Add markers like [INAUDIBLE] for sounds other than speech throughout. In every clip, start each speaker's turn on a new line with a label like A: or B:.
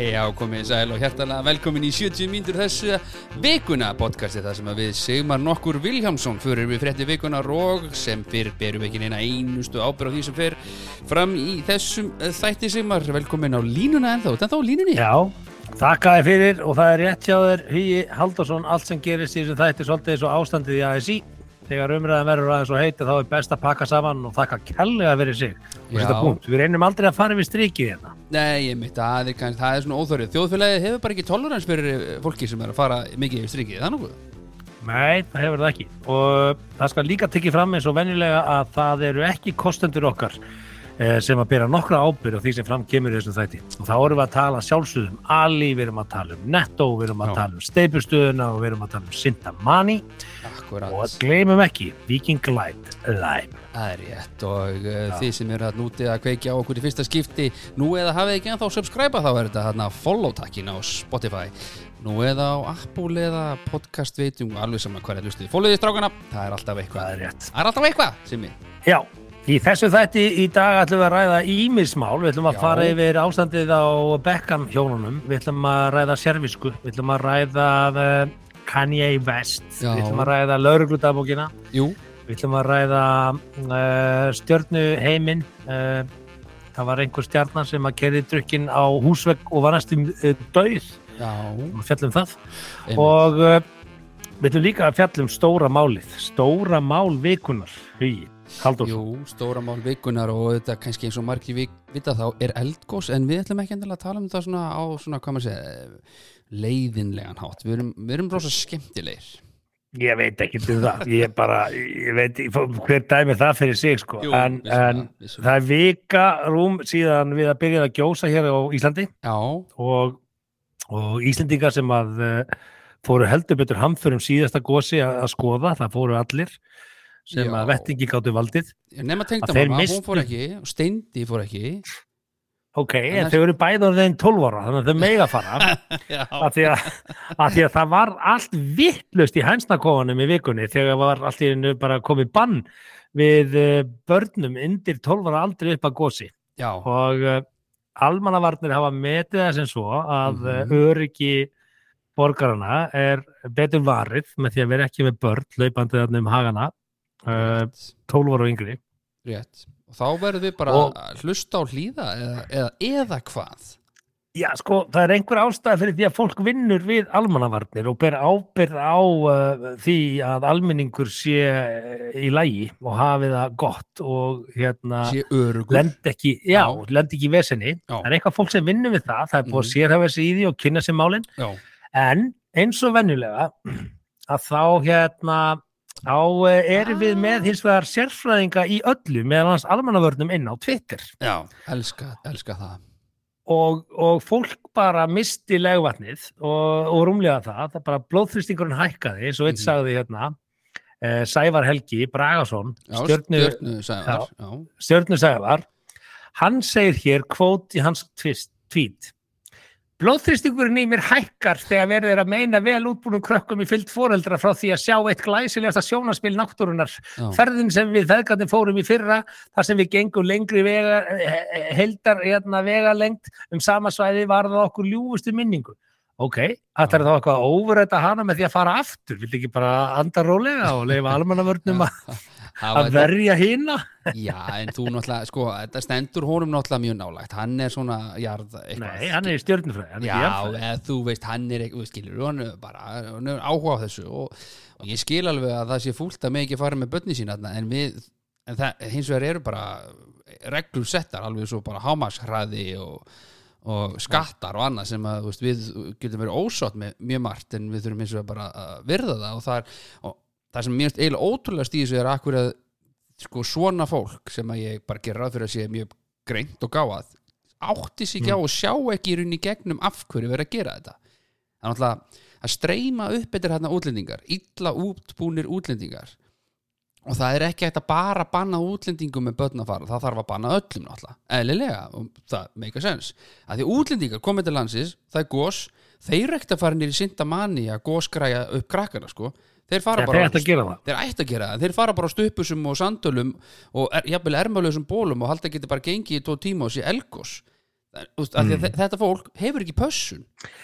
A: Já, komið sæl og hjertalega velkomin í 70 mínútur þessu vikuna podcasti þar sem að við Sigmar nokkur Viljámsson fyrir við frétti vikunar og sem fyrir berum ekki neina einustu ábyrð á því sem fyrir fram í þessum eh, þætti Sigmar. Velkomin á línuna ennþá, þetta á línunni?
B: Já, þakka þér fyrir og það er rétt hjá þér Hugi Haldarsson, allt sem gerist í þessum þætti svolítið og ástandið í ASI þegar umræðan verður aðeins og heiti þá er best að pakka saman og þakka kellega fyrir sig. Og þetta punkt, við reynum aldrei að fara við strikið hérna.
A: Nei, ég mitt að það er, er svona óþórið þjóðfélagið hefur bara ekki tolerans fyrir eh, fólki sem er að fara mikið yfir strikið, það nokkuð?
B: Nei, það hefur það ekki. Og það skal líka tekið fram eins og venjulega að það eru ekki kostendur okkar sem að bera nokkra ábyrð á því sem fram kemur í þessum þætti. Og þá erum við að tala sjálfsögum Ali, við erum að tala um Netto, við erum að
A: Já.
B: tala um Steipustöðuna og við erum að tala um Sintamani
A: Akkurat
B: og gleymum ekki Viking Light Lime.
A: Það er rétt og uh, þið sem eru að núti að kveikja á okkur í fyrsta skipti nú eða hafið ekki ennþá subscribe þá er þetta hérna follow takkin á Spotify. Nú eða á Apple eða podcast veitum alveg saman hvað er hlustið fólkiði strákana, það er alltaf eitthvað.
B: Það er rétt.
A: Það er alltaf eitthvað ég
B: Já, í þessu þætti í dag ætlum við að ræða ímismál, við ætlum að
A: Já.
B: fara yfir ástandið á Beckham hjónunum, við ætlum að ræða servisku, við ætlum að ræða uh, Kanye West,
A: Já.
B: við ætlum að ræða laurugludabókina,
A: Jú,
B: við ætlum að ræða uh, stjörnu heiminn, uh, það var einhver stjarnan sem að kerði drukkin á húsvegg og var næstum uh, dauð, og fjallum það.
A: Einmitt.
B: og við ætlum líka að fjallum stóra málið, stóra mál vikunar, hugi, Halldór.
A: Jú, stóra mál vikunar og þetta kannski eins og margir vik, vita þá er eldgós en við ætlum ekki endilega að tala um þetta svona á svona, hvað maður segja leiðinlegan hátt, við erum, við erum rosa skemmtilegir.
B: Ég veit ekki um það, ég bara, ég veit hver dæmi það fyrir sig sko,
A: Jú,
B: en, en
A: vissulega.
B: það er vika rúm síðan við að byrja að gjósa hér á Íslandi.
A: Já,
B: og, og Íslendingar sem að uh, fóru heldur betur hamförum síðasta gósi að, að skoða, það fóru allir sem
A: Já.
B: að vettingi gáttu valdið.
A: nema tengdamamma,
B: misstu-
A: hún fór ekki og Steindi fór ekki
B: Ok,
A: En það-
B: þau eru bæði orðin 12 ára, þannig að þau mega fara. [LAUGHS] Að því því að það var allt vittlust í hænsnakofanum í vikunni þegar var allt í hennu bara komið bann við uh, börnum undir 12 ára aldrei upp að gósi
A: já,
B: og uh, almannavarnir hafa metið það sem svo að mm
A: Mhm.
B: öryggi borgarana er betur varið með því að vera ekki með börn hlaupandi þarna um hagana uh, 12 ára og yngri
A: rétt og þá verðum við bara
B: Og-
A: að hlusta á hlýða eða, eða, eða hvað
B: Já, sko, það er einhver ástæð fyrir því að fólk vinnur við almannavarnir og ber ábyrð á uh, því að almenningur sé uh, í lægi og hafi það gott og hérna lend ekki, já,
A: Já.
B: lend ekki í vesenni.
A: Já.
B: Það er eitthvað fólk sem vinnur við það, það er búið að
A: Mhm.
B: sérhafa sig í því og kynna sér málin,
A: Já,
B: en eins og venjulega að þá hérna þá uh, erum við með hins vegar sérfræðinga í öllu meðan hans almannavörnum inn á Twitter.
A: já, elska, elska það.
B: Og, og fólk bara misti legvatnið og, og rúmlega það, það bara blóðþrýstingurinn hækkaði, eins og eitt
A: Mhm.
B: sagði hérna eh, Sævar Helgi Bragason stjörnu,
A: stjörnu sæðar Já,
B: stjörnu Sævar hann segir hér kvót í hans tvist, tvít blóðþrýstingurinn í mér hækkar þegar verður að meina vel útbúnum krökkum í fyllt foreldra frá því að sjá eitt glæsilegasta sjónaspil náttúrunar
A: já,
B: ferðin sem við feðgarnir fórum í fyrra þar sem við gengum lengri vega, eh, heldar hérna, vegalengt um sama svæði var það okkur ljúfustu minningu. Ok, þetta er þá eitthvað að óverræta hana með því að fara aftur? Viltu ekki bara anda rólega og leifa almannavörnum að, að verja hina
A: Já, en þú náttúrulega, sko, þetta stendur honum náttúrulega mjög nálægt, hann er svona jarð eitthvað.
B: nei, hann er er
A: Já, eða þú veist, hann er skilur, hann er bara, hann er áhuga á þessu og, og ég skil alveg að það sé fúlt að með ekki fara með börni sína en við, en það, hins vegar eru bara reglur settar, alveg svo bara hámarshraði og, og skattar og annað sem að, veist, við getum verið ósátt með mjög margt, en við þurfum hins vegar bara að virða það og það er, og það sem mér finnst eiginlega ótrúlega stíðis er akkur að sko svona fólk sem að ég bara gera ráð fyrir að sé mjög greint og gáað átti sig ekki á og sjá ekki í rauninni í gegnum af hverju verið að gera þetta. Er náttúrulega að streyma upp eftir hérna útlendingar illa útbúnir útlendingar. Og það er ekki hægt að bara banna útlendingum með börn að fara, það þarf að banna öllum náttúrulega, eðlilega, og það make a sense. Að því útlendingar komið til landsins það er gós, þeir að fara nýri sinda manni að gósgræja upp krakkana sko, þeir fara bara
B: ættu að gera það.
A: þeir ætti að gera það, þeir fara bara á stupusum og sandölum og er, jafnvel ermalösum bólum og halda geti bara gengið í tvo tíma og sé elgos Það- af því að þe- þetta fólk hefur ekki pössun.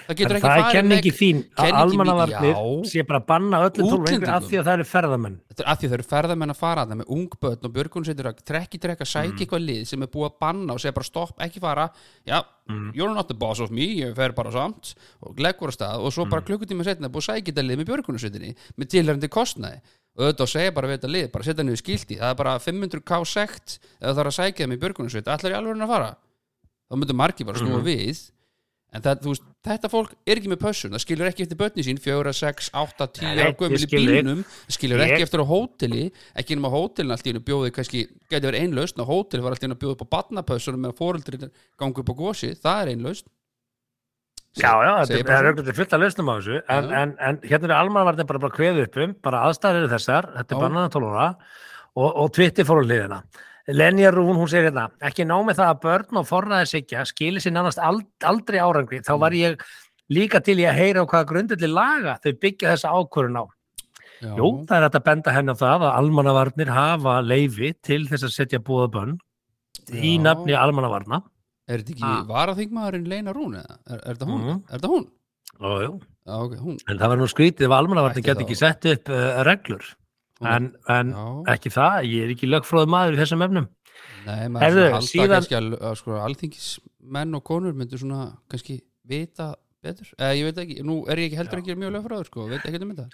A: Það getur
B: En
A: ekki
B: það er
A: farið
B: kenningi
A: með-
B: þín að almannavarnir sé bara að banna öllum
A: Útlendingum.
B: af því að það eru ferðamenn.
A: Þetta er að því þau eru ferðamenn að fara þarna með ung börn og björgunsveitur að trekki trekka sækja
B: Mm.
A: eitthvað lið sem er búið að banna og segja bara stopp, ekki fara. Já,
B: Mm.
A: you're not the boss of me, ég fer bara samt og leggur á stað og svo bara
B: Mm.
A: klukkutíma setna búið að sækja þetta lið með björgunsveitinni með tilhærandi kostnaði. Og auðvitað að segja bara við þetta lið, bara setja niður skilti. Það er bara 500k sekt eða það er að sækja þeim í björgunsveit, allar í alveg að fara þá myndur margir bara snúa
B: Mhm.
A: við. En það, veist, þetta fólk er ekki með pössun. Það skilur ekki eftir börni sín, fjóra, sex, átta, tíu
B: Nei,
A: ára
B: ég
A: gömul í það skilur
B: Ég-
A: ekki eftir á hóteli ekki nema hótelin allt í hennu bjóði kannski, geti verið einlaust og hóteli var allt í hennu að bjóða upp á badnapössunum með fóreldri gangi upp á gósi, það er einlaust
B: Já, já, þetta
A: bara
B: er auðvitað fullt að lausnum á þessu. En, en, en hérna er almannavarnir bara, bara kveðu upp um bara aðstæður eru þessar, þetta er bannaðan tólóra og, og Twitter fór á hliðina Lenja Rún, hún segir hérna ekki ná með það að börn og forræðisykja skilir sér nánast ald, aldrei árangri þá var ég líka til í að heyra á hvaða grundulli laga þau byggja þessa ákvörun á
A: Já.
B: Jú, það er hægt að benda henni á það að almannavarnir hafa leifi til þess að setja búða bönn í nafni almannavarna
A: er þetta ekki
B: Ah.
A: varaþingmaðurinn Leina Rún eða? er, er þetta hún?
B: Mhm.
A: Er þetta hún?
B: Ó, jú.
A: Já, ok, hún,
B: En það var nú skrítið ef almannavarnir geti ekki sett upp uh, reglur en, en
A: já.
B: ekki það, ég er ekki lögfróði maður í þessum efnum.
A: Nei, maður
B: Heyrðu,
A: Herðu, halda
B: síðan-
A: kannski sko, alþingismenn og konur myndu svona kannski vita betur. Eða ég veit ekki, nú er ég ekki heldur ekki mjög lögfræður sko, veit ekki um þetta.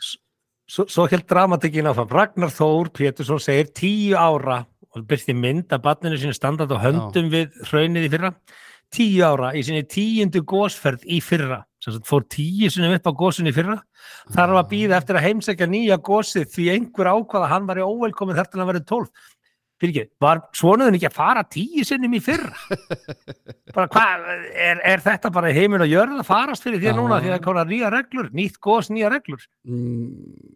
B: Svo, svo held dramatikinn áfram. Ragnar Þór Pétursson segir tíu ára og byrti mynd að barninu sinni standað á höndum við hraunið í fyrra. Tíu ára í sinni tíundu gósferð í fyrra sem fór tíu sinni upp á gósinu í fyrra. Þarf að býða eftir að heimsækja nýja gósið því einhver ákvað að hann var í óvelkomin þar til hann verið tólf. Fyrir ekki, var svonuðin ekki að fara tíu sinnum í fyrra? [LAUGHS] Bara hvað, er, er þetta bara heiminn að farast fyrir
A: Já.
B: núna því að það konar nýja reglur, nýtt gós, nýja reglur?
A: Mm,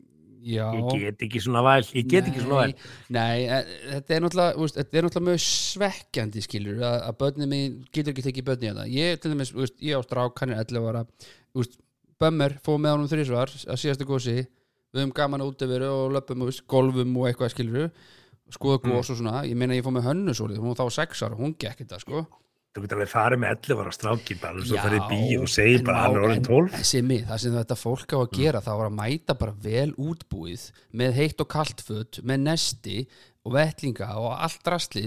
A: Já.
B: Ég get ekki svona væl, ég get ekki svona væl
A: Nei, Nei, e- þetta er náttúrulega úst, þetta er náttúrulega mjög svekkjandi skilur að, að börnið mín getur ekki tekið börnið þetta. Ég til dæmis, úst, ég á strák, hann er 11 ára. Bömmur fóð með honum þrísvar að síðasta gósi við höfum gaman út yfir og löpum úst, golfum og eitthvað skilur skoða
B: Mm.
A: gós og svona, ég meina ég fóð með hönnu svolítið, hún þá 6 ára, hún gekk þetta sko
B: þú getur alveg farið með 11 ára stráki bara svo
A: Já,
B: farið í bíl og segir bara hann er orðin
A: en-
B: 12
A: en Simmi, það sem þetta fólk á að gera þá var að mæta bara vel útbúið með heitt og kalt föt, með nesti og vettlinga og allt rastli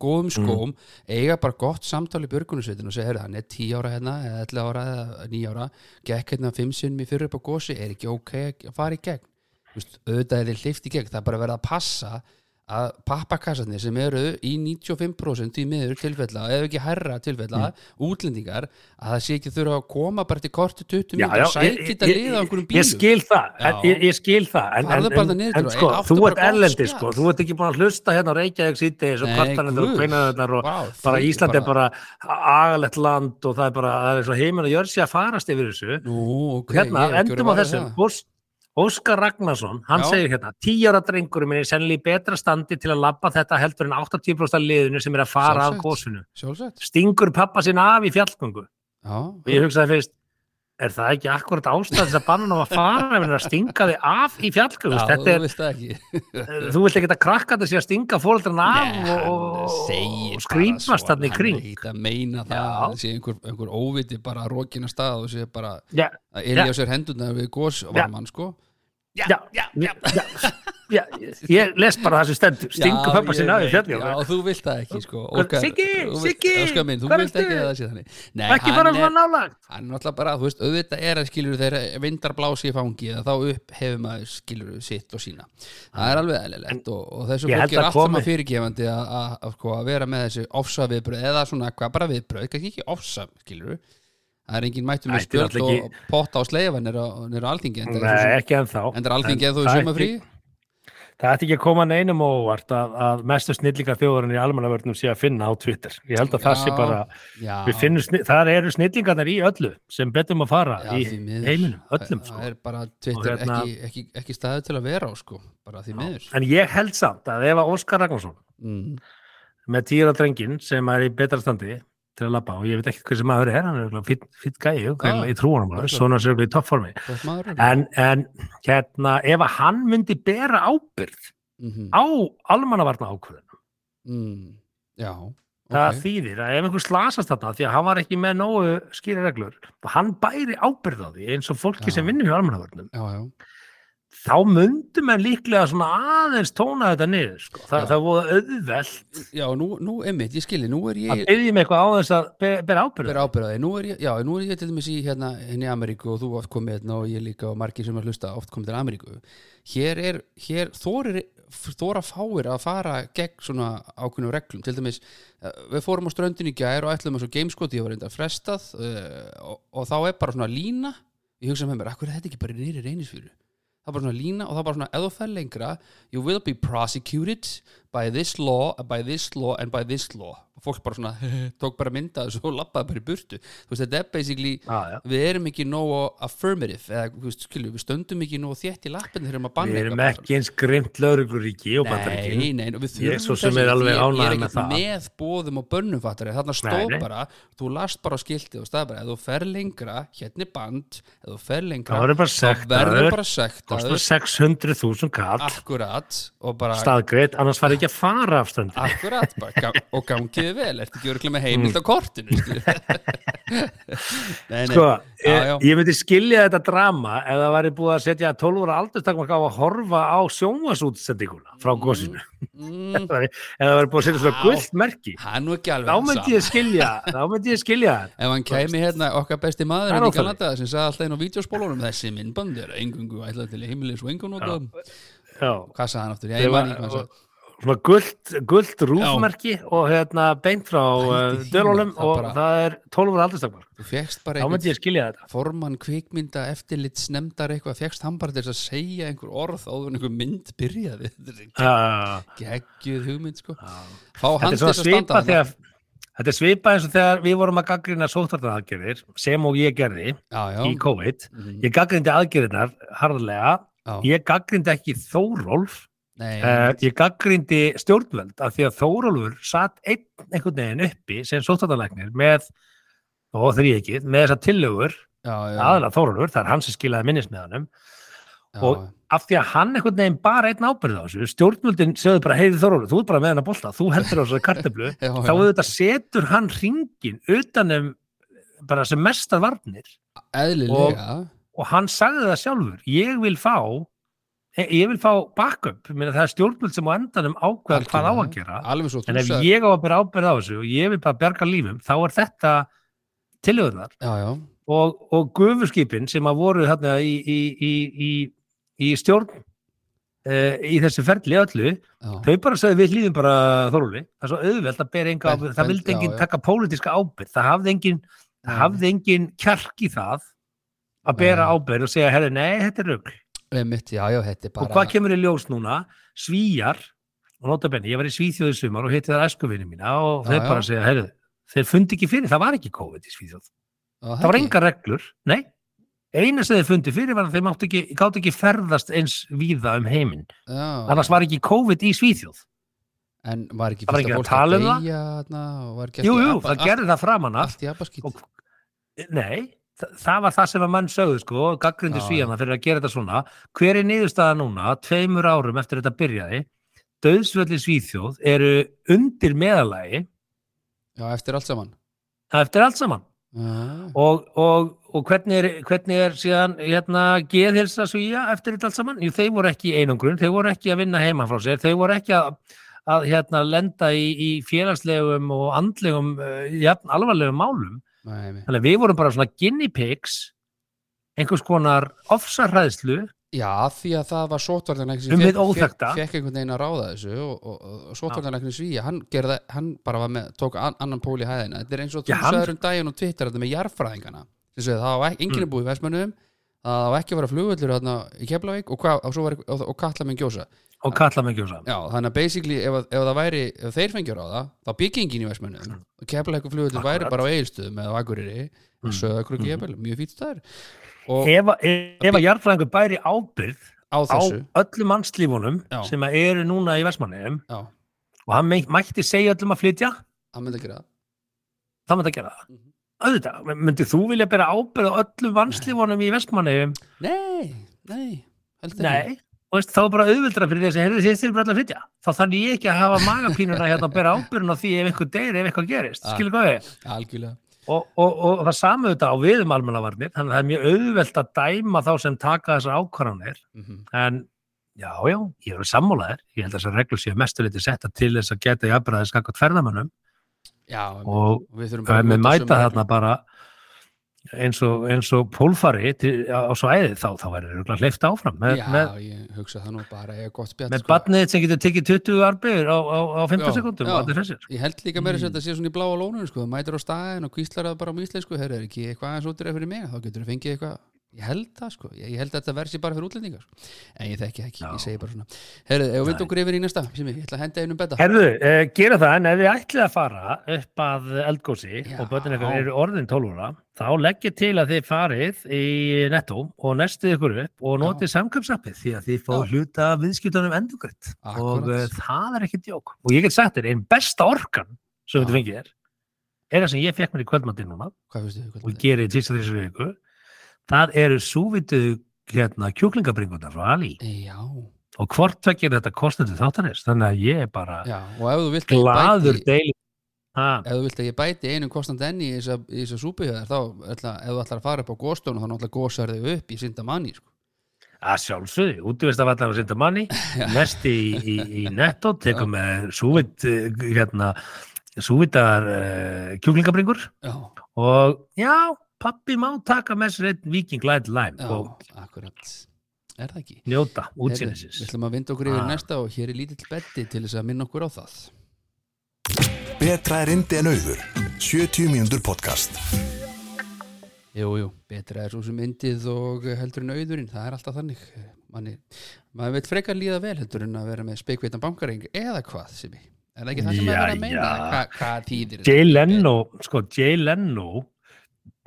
A: góðum skóm, eiga bara gott samtali í björgunarsveitin og segja, hann er 10 ára hérna, eða 11 ára, eða 9 ára gekk hérna 5 sinnum í fyrir upp á gósi er ekki ok að fara í gegn? Þú veist, auðvitað er þið hleyft í gegn, það er bara verið að passa að pappakassarnir sem eru í 95% í miður tilfella ef ekki herra tilfella, útlendingar að það sé ekki þurfa að koma bara til korti 20
B: Já,
A: mínútur
B: já,
A: og sækja þetta
B: ég-
A: lið á einhverjum
B: ég
A: bílum.
B: skil það, ég, ég skil það en, en, en, en
A: og
B: sko, þú ert
A: spjall.
B: sko, þú ert ekki búin að hlusta hérna á Reykjavík síðdegis og
A: Nei,
B: kvartanendur og kveinaðurnar og
A: Vá,
B: bara Ísland er
A: bara-
B: agalegt land og það er bara, það er svo heiminn að gjör sér að farast yfir þessu.
A: Nú, ok,
B: og hérna,
A: ég
B: endum á
A: verið
B: þessu
A: varið það.
B: Ós, Óskar Ragnarsson, hann
A: Já.
B: segir hérna tíjára drengurum minn er sennilega í betra standi til að labba þetta heldur en 80% af liðinu sem er að fara af
A: Sjálfsagt.
B: gósinu
A: Sjálfsagt,
B: stingur pappa sinna af í fjallgöngu
A: já
B: og ég hugsaði fyrst er það ekki akkurat ástæð þess að banna hann að fara? Ef hann er að stinga þig af í
A: Já,
B: þetta
A: þú
B: er,
A: veist það ekki.
B: Þú vilt ekki að krakka sé að stinga fóreldrarna af
A: Nei,
B: og,
A: hann
B: og, og skrýmast þarna í kring.
A: Hann ekki að meina það
B: Já.
A: að sé einhver, einhver óviti bara að rókina stað og sé bara
B: já,
A: að elja sér hendurna við gósvarmann sko.
B: Já, já, já, já, ég les bara það sem stendur. Stingur pappa sinna
A: Já,
B: fjallgöngu
A: og þú vilt það ekki sko.
B: Hvað- Siggi, Siggi,
A: Óskar minn, þú
B: hvar
A: vilt
B: ertu?
A: ekki að
B: fara svona nálagt
A: hann er náttúrulega bara, þú veist, auðvitað er að skilur þegar vindar blási í fangi þá upp hefur maður skilur sitt og sína. Það er alveg eðlilegt og, og þessu fólki er
B: að
A: allt saman
B: komi-
A: fyrirgefandi að, að, að, sko, að vera með þessi ofsa viðbröð eða svona hvað bara viðbröð, ekki ofsa skilur það er engin mættum með
B: náttúrulega
A: og potta á sleifa nýra á alþingi en það
B: Nei,
A: er, alþingi
B: En
A: eða þú
B: er
A: sumafrí
B: ekki- Það ætti ekki að koma neinum óvart að, að mestu snillingar þjóðurinn í almannavörnum sé að finna á Twitter. Ég held að það sé
A: Já,
B: bara,
A: já,
B: finnum, þar eru snillingarnar í öllu sem betum að fara
A: já,
B: í
A: miður.
B: heiminum, öllum sko.
A: það er bara Twitter
B: hérna-
A: ekki, ekki, ekki staðu til að vera á sko bara því miður
B: En ég held samt að ef að Óskar Ragnarsson
A: mm.
B: með tíra drengin sem er í betra standi til að labba og ég veit ekki hversu maður er, hann er fínn fínn gæi og
A: Já,
B: ég trú hann svona sér í toppformi. En, en hérna, ef að hann myndi bera ábyrgð
A: mm
B: á almannavarna ákvöðunum,
A: mm. já,
B: það
A: ok.
B: þýðir að ef einhver slasast þarna því að hann var ekki með nógu skýra reglur, hann bæri ábyrgð á því eins og fólki
A: Já.
B: sem vinnur hjá almannavarnum,
A: já, já,
B: þá myndum en líklega svona aðeins tóna þetta niður, sko. Þa, það voru auðvelt.
A: Já, nú, nú einmitt, ég skilji, nú er
B: að
A: ég
B: byrja með eitthvað á þess að be- bera ábyrgð.
A: bera ábyrðaði, nú er ég, já, nú er ég til dæmis í hérna, hérna í Ameríku og þú oft komið hérna og ég líka og margir sem að hlusta oft komið til Ameríku. Hér er, hér þorir þóra fáir að fara gegn svona ákveðnum reglum, til dæmis eh, við fórum á ströndin í gær og ætlum að svo gameskoti var reynda frestað uh, og, og þá er bara svona lína. Ég hugsa með mér, akkur er þetta ekki bara nýri reynisfjöru það er bara svona lína og það er bara svona ef þú fer lengra, you will be prosecuted by this law, by this law and by this law fólk bara svona [LAUGHS] tók bara mynda og lappaði bara í burtu þú veist, þetta er basically
B: já.
A: við erum ekki nógu affirmative eða veist, skilju, við stöndum ekki nógu þétt í lappin þegar maður banna
B: Við erum
A: eitthvað bara.
B: ekki eins grimt laurugluríki og bandaríkin.
A: Nei, nei, við þurfum
B: svo
A: þess
B: er
A: ekki. Ég- er
B: það.
A: með bóðum og bönnum fattari þarna stóð bara, þú last bara á skiltið og stað bara, ef þú fer lengra hérna er band, ef þú fer lengra
B: Það verður bara
A: þá verður
B: sektaður, kostar
A: sektaður
B: 600.000 kall, staðgreitt, annars fari ekki að fara af stöndinni.
A: akkurat bara, og gangiði vel, ertu ekki örgulega með heimild á kortinu [LAUGHS] nei, nei,
B: Sko,
A: Já,
B: ég,
A: já.
B: ég myndi skilja þetta drama ef það væri búið að setja 12 ára aldurstakmark á að horfa á sjónvarsútsendinguna frá gósinu.
A: mm, [LAUGHS]
B: Ef það væri- ef það væri búið að setja svona gullt merki,
A: það er ekki
B: þá
A: það
B: myndi ég skilja, þá myndi ég skilja [LAUGHS] þetta.
A: ef hann kæmi hérna okkar besti maður
B: Það er
A: hérna í
B: óþarfi.
A: Kanada sem sagði alltaf inn á vídeospólunum þessi myndband er engungu ætlað til heimilis og engun og
B: Já,
A: hvað sagði hann aftur, já
B: Ég
A: ég
B: var- svona gullt, gullt rúfmerki og hérna beint frá uh, dölunum
A: það
B: og
A: bara-
B: það er 12 ára
A: bara
B: Þá myndi ég skilja þetta.
A: formann kvikmynda eftirlit snemdar eitthvað, fegst hann bara til að segja einhver orð áður en einhver mynd byrjaði [LAUGHS] geggjuð hugmynd sko fá hann til að standa
B: þegar Þetta er svipa eins og þegar við vorum að gaggrina sóttartaðaðgerðir sem og ég gerði
A: já, já,
B: í COVID.
A: Mhm.
B: Ég gaggrindi aðgerðinar harðlega.
A: já.
B: Ég gaggrindi ekki Þórólf. Uh, ég gaggrindi stjórnvöld af því að Þórólfur satt einn einhvern veginn uppi sem sóttartaðalæknir með, og þeir ekki, með þessar tillögur, aðalega Þórólfur, það er hann sem skilaði minnismiðanum og af því að hann einhvern veginn bara einn ábyrði á þessu, stjórnvöldin segðu bara heiði Þórólfur, þú ert bara með hennar bolta, þú heldur á þessari kartöflu. [LAUGHS]
A: Já,
B: þá auðvitað setur hann ringin utanum bara sem mestar varnir.
A: Eðlilega.
B: Og hann sagði það sjálfur ég vil fá ég vil fá backup, meina, það er stjórnvöld sem á endanum ákveða hvað á að gera. En ef ég á að bera ábyrð á þessu og ég vil bara berga lífum, þá er þetta
A: já,
B: og, og gufuskipin sem að voru þarna í, í, í, í, í stjórn uh, í þessu ferli öllu
A: já.
B: þau bara sagði við hlýðum bara Þorúli, það er svo auðvelt að bera enga ábyrgð, það vildi enginn taka pólitíska ábyrgð, það hafði enginn það hafði enginn kjark í það að bera
A: Nei.
B: ábyrgð og segja, herri, nei, þetta er rugl
A: Einmitt, já, já, bara
B: og hvað kemur í ljós núna, svíjar og notabenni, ég var í Svíþjóði sumar og hitti það æskuvinni mína og
A: Já,
B: þeir bara segja, herri, þeir fundi ekki fyrir, það var ekki COVID í Svíþjóð, það var enga reglur nei, eina sem þeir fundi fyrir var að þeir máttu ekki, gátt ekki ferðast eins víða um heiminn, annars var ekki COVID í Svíþjóð.
A: En var ekki
B: var ekki að tala um það?
A: deyja þarna og var ekki
B: jú,
A: allt í
B: jú,
A: apa-
B: það gerði það framan af. og, nei, það, var það sem að mann sögðu sko, gaggrindi
A: Já,
B: svíjana fyrir að gera þetta svona. Hver er niðurstaða núna, tveimur árum eftir þetta byrjaði, döðsvöldi Svíþjóð eru undir meðalagi
A: já, eftir allt saman.
B: Eftir allt saman.
A: Já,
B: og, og, og hvernig, er, hvernig er síðan hérna, geðhilsa svíja eftir þetta allt saman, Jú, þeir voru ekki í einangrun þeir voru ekki að vinna heima frá sér þeir voru ekki að, að hérna, lenda í, í félagslegum og andlegum uh, jafn, alvarlegum málum. Þannig að við vorum bara svona guinea pigs, einhvers konar ofsarhæðslu,
A: já, því að það var sótvartanleikni
B: Um hið óþekkta.
A: fekk einhvern veginn að ráða þessu og, og, og sótvartanleikni svíja hann, gerði, hann bara var með, tók an, annan pól í hæðina. Þetta er eins og þú sagður um daginn og Twitter þetta með jarfræðingana það var enginn er búið í Vestmönnum það á ekki að vera flugvöllur þarna í Keflavík og, og, svo var, og, og kalla
B: og kalla mig gjósa
A: Já, þannig að basically ef, ef það væri ef þeir fengjur á það, þá byggingin í Vestmannum. Og Keflavík flugvöllur væri
B: Akkurat.
A: bara á Egilstöðum eða á Akureyri og
B: Mm.
A: Söðakruk mm mjög fýtt staður. Og
B: ef, að- að jarðfræðingur bæri ábyrð
A: á
B: á öllum mannslífunum
A: Já.
B: sem eru núna í Vestmanniðum
A: já,
B: og hann mætti segja öllum að flytja
A: hann myndi að gera það.
B: myndi að gera það.
A: Mhm.
B: auðvitað, myndið þú vilja bera ábyrð á öllum mannslífunum í Vestmanniðum
A: Nei, nei, heldur
B: nei, og veist, þá er bara auðvildra fyrir þessi heyrðu þið styrir bara allir að flytja. Þá þarf ég ekki að hafa magapínuna hérna að bera ábyrðin á því ef einhver deyri, ef eitthvað gerist.
A: Ah.
B: skilur hvað við og, og, og það samu þetta á við um almannavarnir þannig að það er mjög auðvelt að dæma þá sem taka þessar ákvarðanir.
A: Mm
B: en já, já, ég er sammálaðir ég held að þessar reglur séu mestuleiti setta til þess að geta jafnbræðið skakot eins og, og pólfari á, á svæði þá, þá verður örugglega hleyft áfram með,
A: Já,
B: með,
A: ég hugsa það nú bara ég er gott spjall
B: með
A: sko.
B: barnið sem getur tekið 20 arbeigur á, á, á 15
A: Já,
B: sekundum
A: Ég held líka meira
B: Mm.
A: að þetta sé svona í bláa lónun sko. mætir á staðin og kvíslar það bara á íslensku herru, er ekki eitthvað aðeins út fyrir mig þá getur þú fengið eitthvað ég held það sko, ég, held að þetta versi bara fyrir útlendingar sko. en ég þekki ekki,
B: Já.
A: ég segi bara svona. Herru, ef við
B: Nei.
A: vind okkur yfir í næsta? Sem ég, ég ætla að henda einum betta.
B: Herðu, eh, gera það en ef þið ætlið að fara upp að eldgósi
A: Já.
B: og börnin eitthvað eru orðin 12 ára þá leggjið til að þið farið í netto og nestið ykkur upp og notið samköpsappið því að þið fáið
A: Já.
B: hluta af viðskiptunum endugrætt og uh, það er ekki djók og ég get sagt þér, einn besta orkan sem þetta fengið er er það sem ég fekk mér í kvöldmattin núna og gerði í tísa þessu viku það eru súvitu hérna kjúklingabringunar frá Ali
A: Já,
B: og hvort tvekir þetta kostuðu þáttanist þannig að ég er bara
A: já, og ef þú vilt að ég
B: gladur deili ha,
A: ef þú vilt að ég bæti einum kostant enni í hjá þér, þá ætla, ef þú ætlar að fara upp á góstónu þá náttúrulega gósar þig upp í synda manni sko.
B: að sjálfsögðu, útvistavallar og synda manni [LAUGHS] mest í, í, í netto tekum með súvit hérna, súvitar uh, kjúklingabringur.
A: Já,
B: og já, pappi má taka með sér einn viking light lime
A: já,
B: og
A: akkurat. Er það ekki?
B: njóta útsýnisins.
A: Við ætlum að vinda okkur yfir
B: Ah.
A: næsta og hér er lítill betti til þess að minna okkur á það.
C: Betra er indi en auður. 70 mínútur podcast.
A: Jú, jú, betra er svo sem myndið og heldur en auðurinn, það er alltaf þannig. Manni, maður veit frekar líða vel heldur en að vera með speikveitan bankareng eða hvað sem ég Er það ekki það sem maður er að meina?
B: Jæja.
A: Hva, hvað þýðir
B: Jay Leno, sko Jay Leno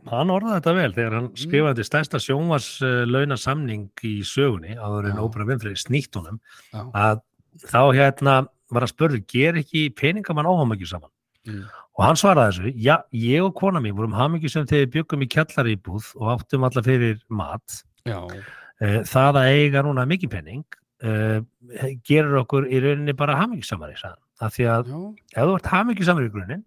B: hann orðaði þetta vel þegar
A: Mm.
B: hann skrifaði stærsta sjónvarslauna samning í sögunni áður en. Óbra Winfrey snýtt honum að þá hérna var að spurðu, ger ekki peningamann áhamækju saman?
A: Mm,
B: og hann svaraði þessu, já, ég og kona mín vorum hamingju sem þegar byggum í kjallaríbúð og áttum alla fyrir mat.
A: Já,
B: Eh, það að eiga núna mikið penning uh, gerur okkur í rauninni bara hamingju samari af því að
A: já,
B: ef þú ert hamingju samari í grunninn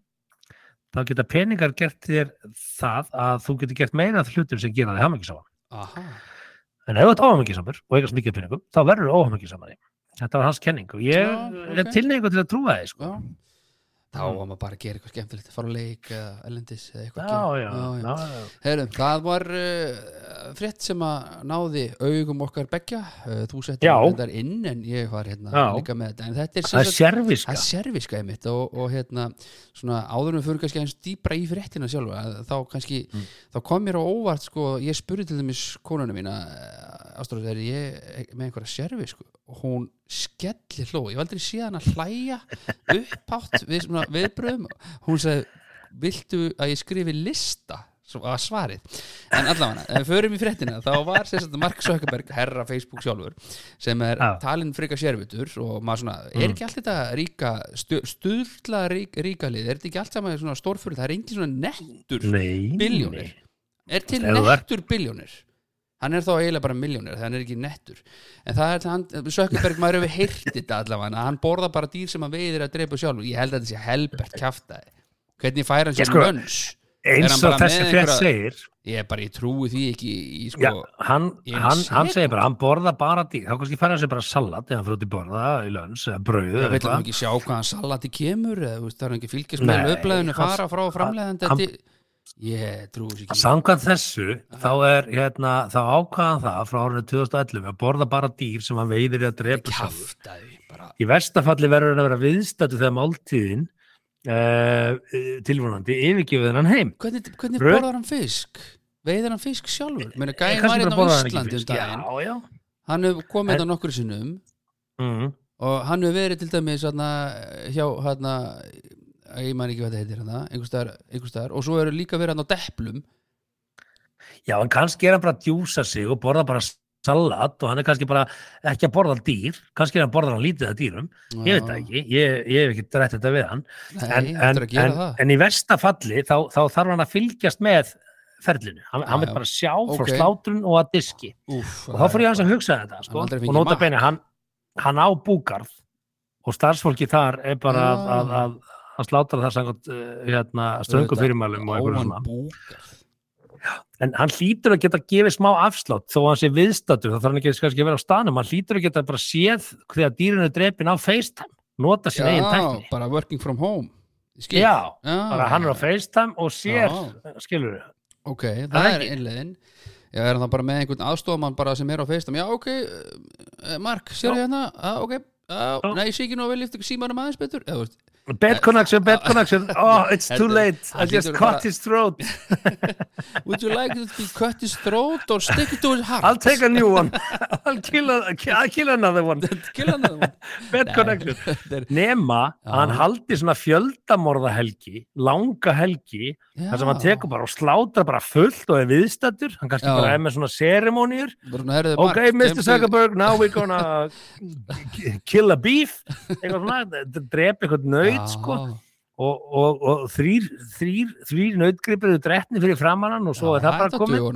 B: þá geta peningar gert þér það að þú getur gert meira af hlutur sem gera þig hamingju saman
A: aha
B: en ef þú ert óhamingju samur og eigast mikið af penningum þá verður þú óhamingju samari þetta var hans kenning og ég er
A: ok.
B: tilneingu til að trúa þið sko.
A: Þá
B: Mm.
A: var maður bara að gera eitthvað skemmtilegt fara á leik eða ellendis eða eitthvað
B: já,
A: að
B: já, já.
A: Heyrðu, það var uh, frétt sem að náði augum okkar beggja. Uh, þú settir þetta inn en ég var hérna líka með þetta. En þetta er
B: það sérviska.
A: Það er serviska einmitt. Og, og hérna svona áður en við fyrir kannski aðeins dýbra í fréttina sjálfa að þá kannski
B: Mm.
A: þá kom mér á óvart sko ég spurði til dæmis konuna mína ástráð er ég með einhverja servisku og hún skelli hló. Ég var aldrei síðan að hlæja upphátt við svona viðbröðum hún sagði viltu að ég skrifi lista? Að svarið. En allavega, ef við förum í fréttina þá var sagt Mark Zuckerberg herra Facebook sjálfur sem er
B: Já.
A: talinn frika sérvitur og maður svona,
B: Mm.
A: er ekki allt þetta ríka stu, stuðla rík, ríka lið? Er þetta ekki allt saman svona stórfyrir, það er engin svona nettur
B: nei,
A: Billjónir. er til nettur biljónir hann er þá eiginlega bara miljónir þannig er ekki nettur. En það er hann, Sökkerberg maður hefur heyrt þetta allavega að hann borða bara dýr sem hann veiðir að drepa sjálf ég held að þetta sé helbert kjaftaði hvernig fær hann
B: Ég
A: sér
B: sko-
A: lönns
B: eins
A: hann
B: og þessi
A: einhverja-
B: segir
A: ég er bara, ég trúi því ekki í sko,
B: Já, hann,
A: Ég
B: hann,
A: að
B: hann segir bara, hann borða bara dýr, þá kannski færa sér bara salat eða hann fyrir út í borða í lönns eða brauð
A: ég veit hann ekki sjá hvaðan salati kemur eða það er hann ekki fylgjast með löfblæðinu
B: hann-
A: fara frá framleiðandi
B: hann-
A: til- ég trúi þessu ekki
B: Samkvæmt þessu, þá er hérna, þá ákvaðan það frá árinu 2011 að borða bara dýr sem hann veiðir í að drepa sjálfur.
A: kjaftaði bara
B: Í verstafalli verður hann að vera viðstættu þegar máltíðin uh, tilvonandi yfirgefið hann heim.
A: hvernig, hvernig borðar hann fisk? veiðir hann fisk sjálfur Meina,
B: Eh,
A: gæðin
B: kannski
A: var
B: bara
A: hérna á
B: hann ekki
A: Íslandi um daginn
B: Já, já.
A: hann hefur komið
B: En-
A: þetta nokkur sinnum
B: Mm.
A: og hann hefur verið til dæmis hana, hjá hana, ég man ekki hvað þetta heitir hana, einhvers staðar, einhvers staðar. Og svo eru líka verið hann á deplum.
B: Já, en kannski er hann bara að djúsa sig og borða bara salat og hann er kannski bara ekki að borða dýr, kannski er hann að borða hann lítið að dýrum, ég veit það ekki, ég, ég hef ekki drætt þetta við hann,
A: Nei,
B: en, en, en, en í versta falli þá, þá þarf hann að fylgjast með ferlinu, hann, hann
A: Já,
B: vil
A: já.
B: bara sjá frá
A: Ok.
B: slátrun og að diski.
A: Úf,
B: og þá fyrir ég hans að hugsa þetta sko. Og nota beina, hann, hann á búgarð og starfsfólki þar er bara að,
A: Já.
B: að, að, að slátra það samkvæmt uh, hérna, ströngu fyrirmælum og einhverju
A: Óan
B: svona en hann hlýtur að geta gefið smá afslátt þó að hann sé viðstattur, þá þarf hann ekki kannski að vera á staðnum, hann hlýtur að geta bara séð þegar dýrinu drepin á FaceTime nota sín eigin
A: Já,
B: tækni.
A: bara working from home Ég
B: já,
A: Já.
B: bara hann er á FaceTime og sér, skilur
A: Ok, það,
B: Það
A: er
B: ekki.
A: innleiðin. Já, er hann þá bara með einhvern aðstofamann bara sem er á feistam Já, ok, uh, Mark, sér
B: Já.
A: hérna? Já, ok, já,
B: Já.
A: nei, ég sé ekki nú að vel eftir símanum aðeins betur. Já, þú veist,
B: bad connection, bad [LAUGHS] connection. Oh, it's too late, I just cut his throat. [LAUGHS]
A: Would you like to be cut his throat or stick it to his heart?
B: I'll take a new one. [LAUGHS] I'll kill, a, I'll kill another one.
A: Kill another one.
B: Bad connection. Nema að hann haldi svona fjöldamorða helgi langa helgi þar sem hann tekur bara og slátar bara fullt og er viðstattur, hann kannski
A: Já.
B: bara er með svona
A: herriði,
B: ok, Mr. Zuckerberg, now we're gonna kill a beef. Eitthvað svona, drepa eitthvað nöyt
A: Já.
B: sko. Og, og, og þrýr, þrýr, þrýr nautgripir eru dretni fyrir framannan og svo er það bara komið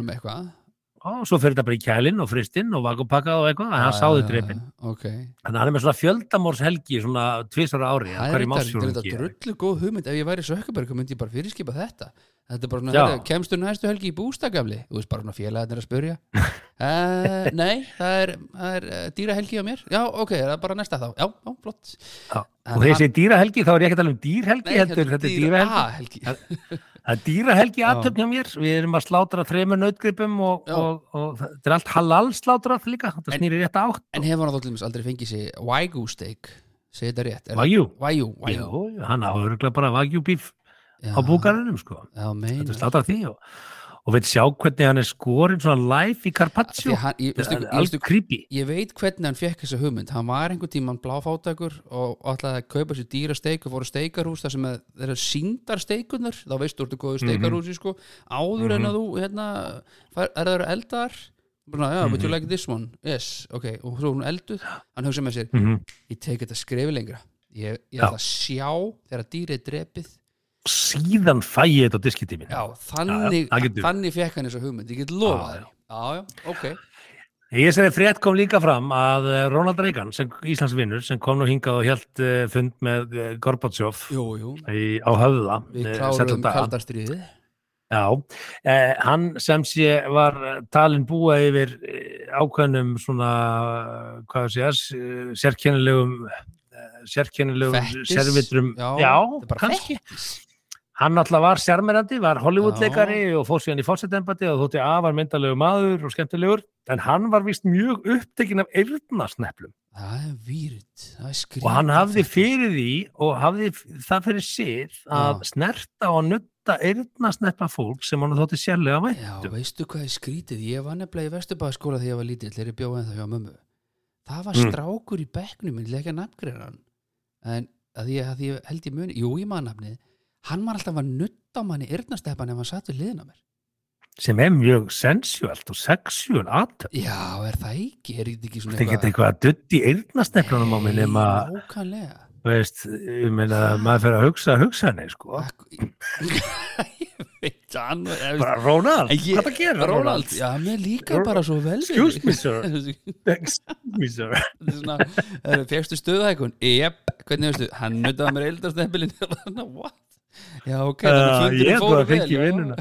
B: og svo fyrir þetta bara í kælinn og fristinn og vakupakkað og eitthvað, hann
A: Já,
B: sáði
A: já,
B: drepin
A: já, Ok,
B: þannig að hann er með svona fjöldamórs helgi svona tvisar ári,
A: það er þetta- drullu góð hugmynd. Ef ég væri Sökkaberg myndi ég bara fyrirskipa þetta. Þetta er bara svona, kemstu næstu helgi í bústagamli Þú veist bara svona félagarnir að spurja uh, [LAUGHS] Nei, það er, það er uh, dýra helgi á mér. Já, ok, það er bara næsta þá. Já, já, flott.
B: Já,
A: En
B: og þegar ég
A: hann-
B: segi dýrahelgi þá er ég ekki að tala um dýrhelgi heldur, þetta er dýrahelgi.
A: Helgi
B: það er dýrahelgi
A: Já.
B: aðtöfn hjá mér. Við erum að slátra þremur nautgripum og,
A: Já.
B: og, og þetta er allt halal slátrað líka, þetta snýri rétt átt.
A: En hefur hann dæmis aldrei fengið sér Wagyu steak? Segir þetta rétt
B: Wagyu?
A: Wagyu, Wagyu.
B: Jú, hann á örgulega bara Wagyu
A: Já,
B: á búgarðinum sko,
A: Já,
B: þetta er slátrað því og, og veit sjá hvernig hann er skorinn svona live í Carpaccio? Alveg creepy.
A: ég veit hvernig hann fekk þessa hugmynd. Hann var einhvern tímann bláfátakur og ætlaði að kaupa sér dýra steik og fór að steikarhús þar sem þeirra síndar steikunar þá veistu þú ertu góðu steikarhúsi sko. Áður en að þú hérna er það eldar? Já, would you like this one? Yes, ok, og svo er hún elduð. Hann hugsa með sér,
B: mm
A: ég tek þetta skrefi lengra. Ég, ég ætla að sjá þegar dýrið er drepið
B: síðan fæ ég þetta á diskitímin
A: já, þannig,
B: Já, já, það
A: þannig fekk hann þessa hugmynd. Ég get lofað
B: Já,
A: þér. já, já, ok.
B: Ég segi frétt kom líka fram að eh, Ronald Reagan, Íslands vinnur sem kom nú hingað og hjælt uh, fund með
A: jú,
B: í, á höfða
A: við
B: eh,
A: klárum kaldarstríðið.
B: Já, eh, hann sem sé var talin búa yfir eh, ákveðnum svona, eh, hvað sé ég, sérkennilegum eh, sérkennilegum
A: Fettis?
B: servitrum,
A: Já,
B: já, kannski hann alltaf var sérmerandi, var Hollywoodleikari og fór síðan í fórsetembati og þótti að var myndalegu maður og skemmtilegur en hann var vist mjög upptekinn af eyrnasneplum
A: það er výrit, það er skrítið
B: og hann hafði fyrir því og hafði það fyrir sér að
A: Já.
B: snerta og nutta eyrnasnepla fólk sem hann þótti sérlega vænt
A: Já, veistu hvað er skrítið? Ég var nefnilega í Vesturbæðaskóla þegar ég var lítill þegar ég bjóði ennþá hjá mömmu. Það var
B: Mm.
A: strákur í bekknum minn, leika nafngreina hann. En að ég, að ég held ég muni, jú ég maður nafnið, hann var alltaf að nutta á manni yrnasteppan ef hann satt við liðina mér.
B: sem er mjög sensuelt og sexual aðtöp
A: Já, er það ekki? Er þetta ekki svona
B: geta eitthvað að dutt í eyrnasneflunum á minn nema, veist, ég meina maður fyrir að hugsa hugsanir sko. [LAUGHS]
A: Ég veit hann
B: bara Ronald,
A: En ég-
B: hvað það gera
A: Ronald, já, mér líka bara svo vel [LAUGHS]
B: Excuse me, sir. excuse me sir.
A: Fegstu stöðhækun Jep, hvernig veistu, hann nutaði mér eildarstempilin [LAUGHS] what? Já, ok, þannig að
B: ég held
A: fóru vel
B: fengi [LAUGHS]
A: já.
B: vinnuna.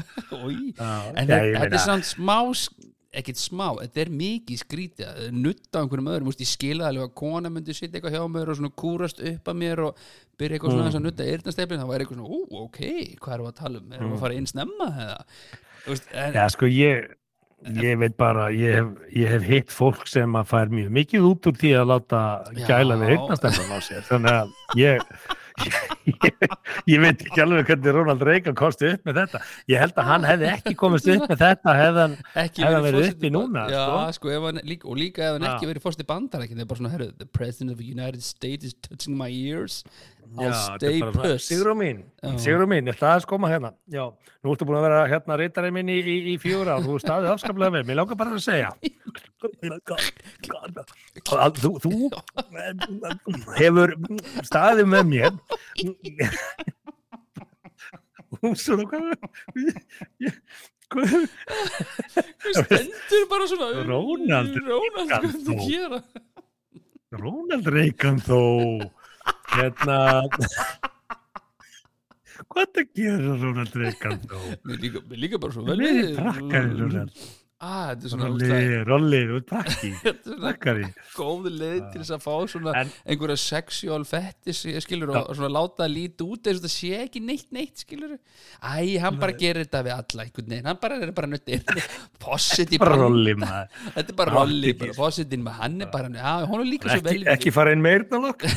A: En þetta
B: ég
A: er samt smá ekkert smá, þetta er mikið skrítið að nutta einhverjum öðrum, ég skila alveg að kona myndi sitja eitthvað hjá mér og svona kúrast upp að mér og byrja eitthvað svona
B: Mm.
A: að nutta eyrnasteflin, þá væri eitthvað svona, ú, ok hvað erum við að tala um, erum við að fara inn snemma eða,
B: Já, sko, ég, ég veit bara, ég hef, ég hef hitt fólk sem að fær mjög mikið út úr því að láta gæla við eignastefnum á sér. Þannig að ég, [LAUGHS] ég, veit ekki alveg hvernig Ronald Reagan komst upp með þetta ég held að hann hefði ekki komist upp með þetta hann verið uppi
A: ba-
B: núna,
A: já,
B: sko.
A: sko, hann, líka, og líka
B: Já.
A: ekki verið fórst í bandar ekki, það er bara svona, herru, the president of the United States is touching my ears Puss
B: Sigrún mín,
A: Já.
B: Sigrún mín, ég ætla aðeins koma hérna? Já, nú ertu búin að vera hérna reytarinn minn í, í, í fjóra og þú er staðið afskaplega vel, mér langar bara að segja. Að þú, þú hefur staðið með mér. Og svona hvað hvað?
A: Stendur bara svona
B: Ronald
A: Ronald, hvað er það að gera?
B: Ronald Reagan þó hérna hvað það gera Ronald Reagan þó
A: mér líka, mér bara svo vel
B: Nei,
A: við.
B: prakkari Ronald
A: ah, þetta er svona,
B: Rolli,
A: ógeðslega-
B: rolli, þú ert prakki [LAUGHS]
A: þetta er svona
B: prakkari
A: góð leið til þess að fá svona
B: En-
A: einhverja sexual fettis skilur og svona láta það líti út eins og það sé ekki neitt neitt skilur æ, hann bara gerir þetta við alla einhvern veginn, hann bara er bara nöttir fossit í
B: bara rolli
A: þetta er bara
B: Já,
A: rolli,
B: ekki-
A: bara fossetin með hann er bara, já, hún er líka svo
B: ekki, ekki fara inn með eyrnalokk [LAUGHS]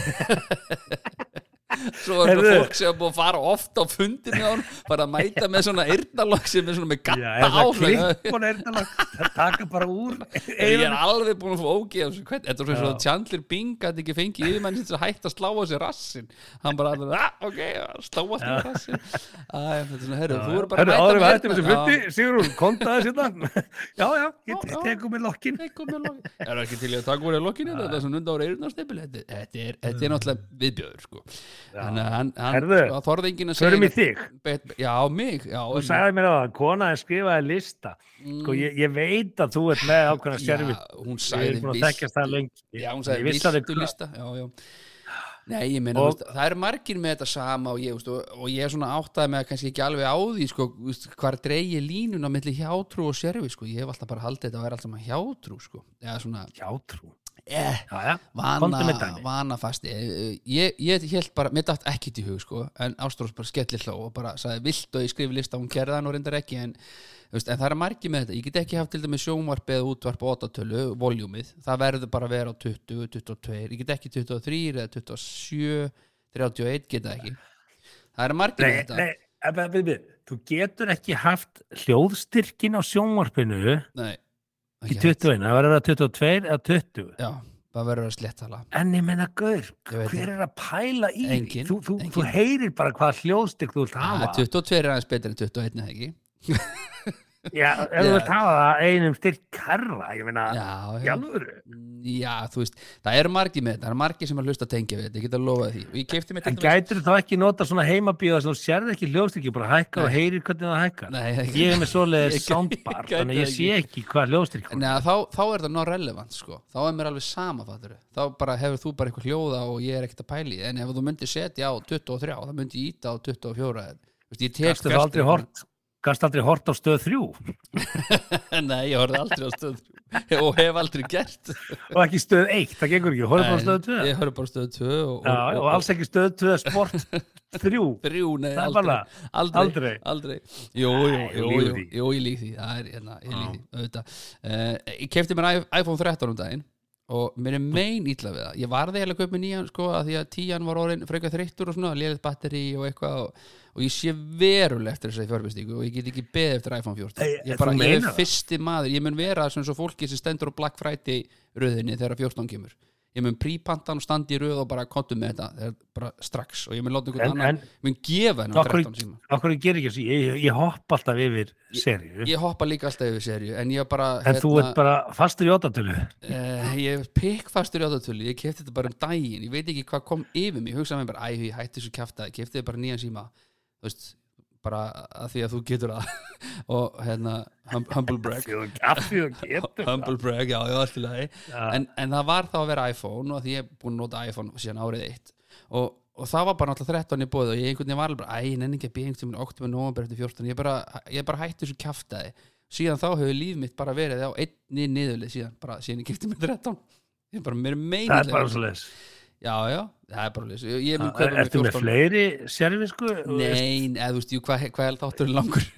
A: svo þetta
B: Heyrðu.
A: fólk sem búið að fara oft á fundinu á hann, bara að mæta með svona eyrnalokk sem er svona með
B: Já,
A: gatta
B: er
A: á
B: það það taka bara úr [LAUGHS]
A: Ég er alveg búin að fá hvern- Þetta er svona svo
B: Já.
A: að Chandler Bing gæti ekki fengið yfirmann sem hægt að slá á sig rassin Hann bara, ah, ok, slá á sig rassin Æ, er svona, herru, þú eru bara
B: áður við
A: með
B: fundi Sigrún, kontaði sérna [LAUGHS] já, já, ég
A: Já, já.
B: tekum með lokkin
A: Já, lokkin. [LAUGHS] Er það ekki til að taka úr í lokkinu þetta er svona undan ára eyrnarstipil þetta, þetta, er- þetta er náttúrulega viðbjöður sko. Þannig að hann, hann þorði enginn að segja bet, Já, mig já,
B: þú sagði mér á það, konaði skrifaði lista. Sko, ég, ég veit að þú ert með ákveðna sérfi
A: hún sagði
B: er hvað-
A: lista. Nei, ég meina, það eru margir með þetta sama og ég, veist, og, og ég er svona áttaði með að kannski ekki alveg á því sko, hvar dreigi línun á milli hjátrú og sérfi sko. ég hef alltaf bara haldið þetta að vera allt saman hjátrú sko.
B: hjátrú
A: eh, vana,
B: dæmi.
A: vana fasti ég, ég held bara, mér dætt ekkit í hug sko, en Ástrós bara skellir hló og bara sagði vilt og ég skrifi lista, hún gerði það nú reyndar ekki en, veist, en það er margir með þetta. Ég get ekki haft til dæmis sjónvarp eða útvarp og óttatölu, voljúmið, það verður bara að vera á 20, 22, ég get ekki 23 eða 27, 31 geta ekki. Það er margir með
B: nei,
A: þetta.
B: nei, ef- ef- ef- ef- þú getur ekki haft hljóðstyrkin á sjónvarpinu
A: nei, ekki hægt.
B: 21, það verður að 22 eða 20
A: já, það verður að slettala
B: En ég menna, gaur,
A: Ég
B: hver er að pæla í því?
A: Enginn,
B: Þú, þú, þú
A: enginn.
B: heyrir bara hvað hljóðstyrk þú vilt hafa.
A: 22 er aðeins betur en 21 eða ekki
B: Já, ef þú hafa það einum styrk karra, ég meina,
A: já,
B: í
A: já þú veist, það eru margir með þetta, það eru margir sem er hlust að tengja við þetta, ég get að lofa því og ég keipti mér
B: En gætur þá ekki nota svona heimabíða sem þú sérð ekki hljóðstyrki, bara hækka og
A: Nei.
B: heyrir hvernig það hækkar.
A: Ég-
B: er með
A: ég
B: soundbar, þannig ég
A: það
B: sé ekki hvað hljóðstyrk hún.
A: Nei, þá, þá er það ná relevant sko. þá er mér alveg sama fattur þá bara hefur þú bara eitthvað hljóða og ég er ekkert að pæli því. en ef þú myndir setja á 23 þá myndi ég íta á 24 Vist, ég tek
B: Gastu það aldrei hort, á stöð þrjú [LAUGHS]
A: Nei, ég horfði aldrei á stöð og hef aldrei gert
B: og ekki stöð eitt, það gengur ekki, horfðu bara stöð tvö.
A: Ég horfði bara stöð 2 og,
B: Já, og alls ekki stöð tvö sport [LAUGHS] þrjú.
A: þrjú, nei, aldrei, aldrei,
B: aldrei.
A: aldrei. Jú, jú, jú, jú, jú, ég lík því það er, hérna, ég lík því, auðvitað uh, Ég kefti mér iPhone 13 um daginn og mér er mein ítla við það. Ég varði eiginlega að mér nýjan sko að því að tíjan var orðin frekar þreyttur og svona lélitt batteri og eitthvað og, og ég sé veruleg eftir þessari fjárbestíku og ég get ekki beðið eftir iPhone 14
B: Ei,
A: ég, bara, ég er fyrsti maður, ég mun vera svona svo fólki sem stendur á Black Friday röðinni þegar 14 kemur ég mun prípantan og standi í röð og bara kontum með þetta. Þegar, bara strax. Og ég mun láta einhvern annan,
B: en-
A: mun gefa hennar
B: Af hverju-
A: 13 síma.
B: Akkur ég ger ekki þessu, ég, ég hopp alltaf yfir serju.
A: ég hoppa líka alltaf yfir serju en ég bara
B: En þú ert bara fastur í óttatölu.
A: Uh, ég er pikkfastur í áttatölu ég kefti þetta bara um daginn, ég veit ekki hvað kom yfir mig, ég hugsaði mér bara, æ, ég hætti þessu kjafta ég kefti bara nýjan síma. Þú veist, bara að því að þú getur það [LAUGHS] og hérna, hum, humble brag. Humble brag, já, já, allt í lagi.
B: Já.
A: en, en það var þá að vera iPhone og því ég er búin að nota iPhone síðan árið eitt. Og, og það var bara náttúrulega 13 í bóð og ég einhvern veginn var alveg bara, æ, ég nenni ekki að býja einhvern veginn oktober, november eftir 14, ég bara, ég bara hætti þessu kjaftaði. Síðan þá hefur líf mitt bara verið á einni niðurlið síðan, bara síðan ég kefti með 13 ég bara, mér er meina Já, já, það er bara leys kaupa
B: Ertu með fleiri servisku?
A: Nei, eða þú veist, hvað, hvað er þátturinn langur? [LAUGHS]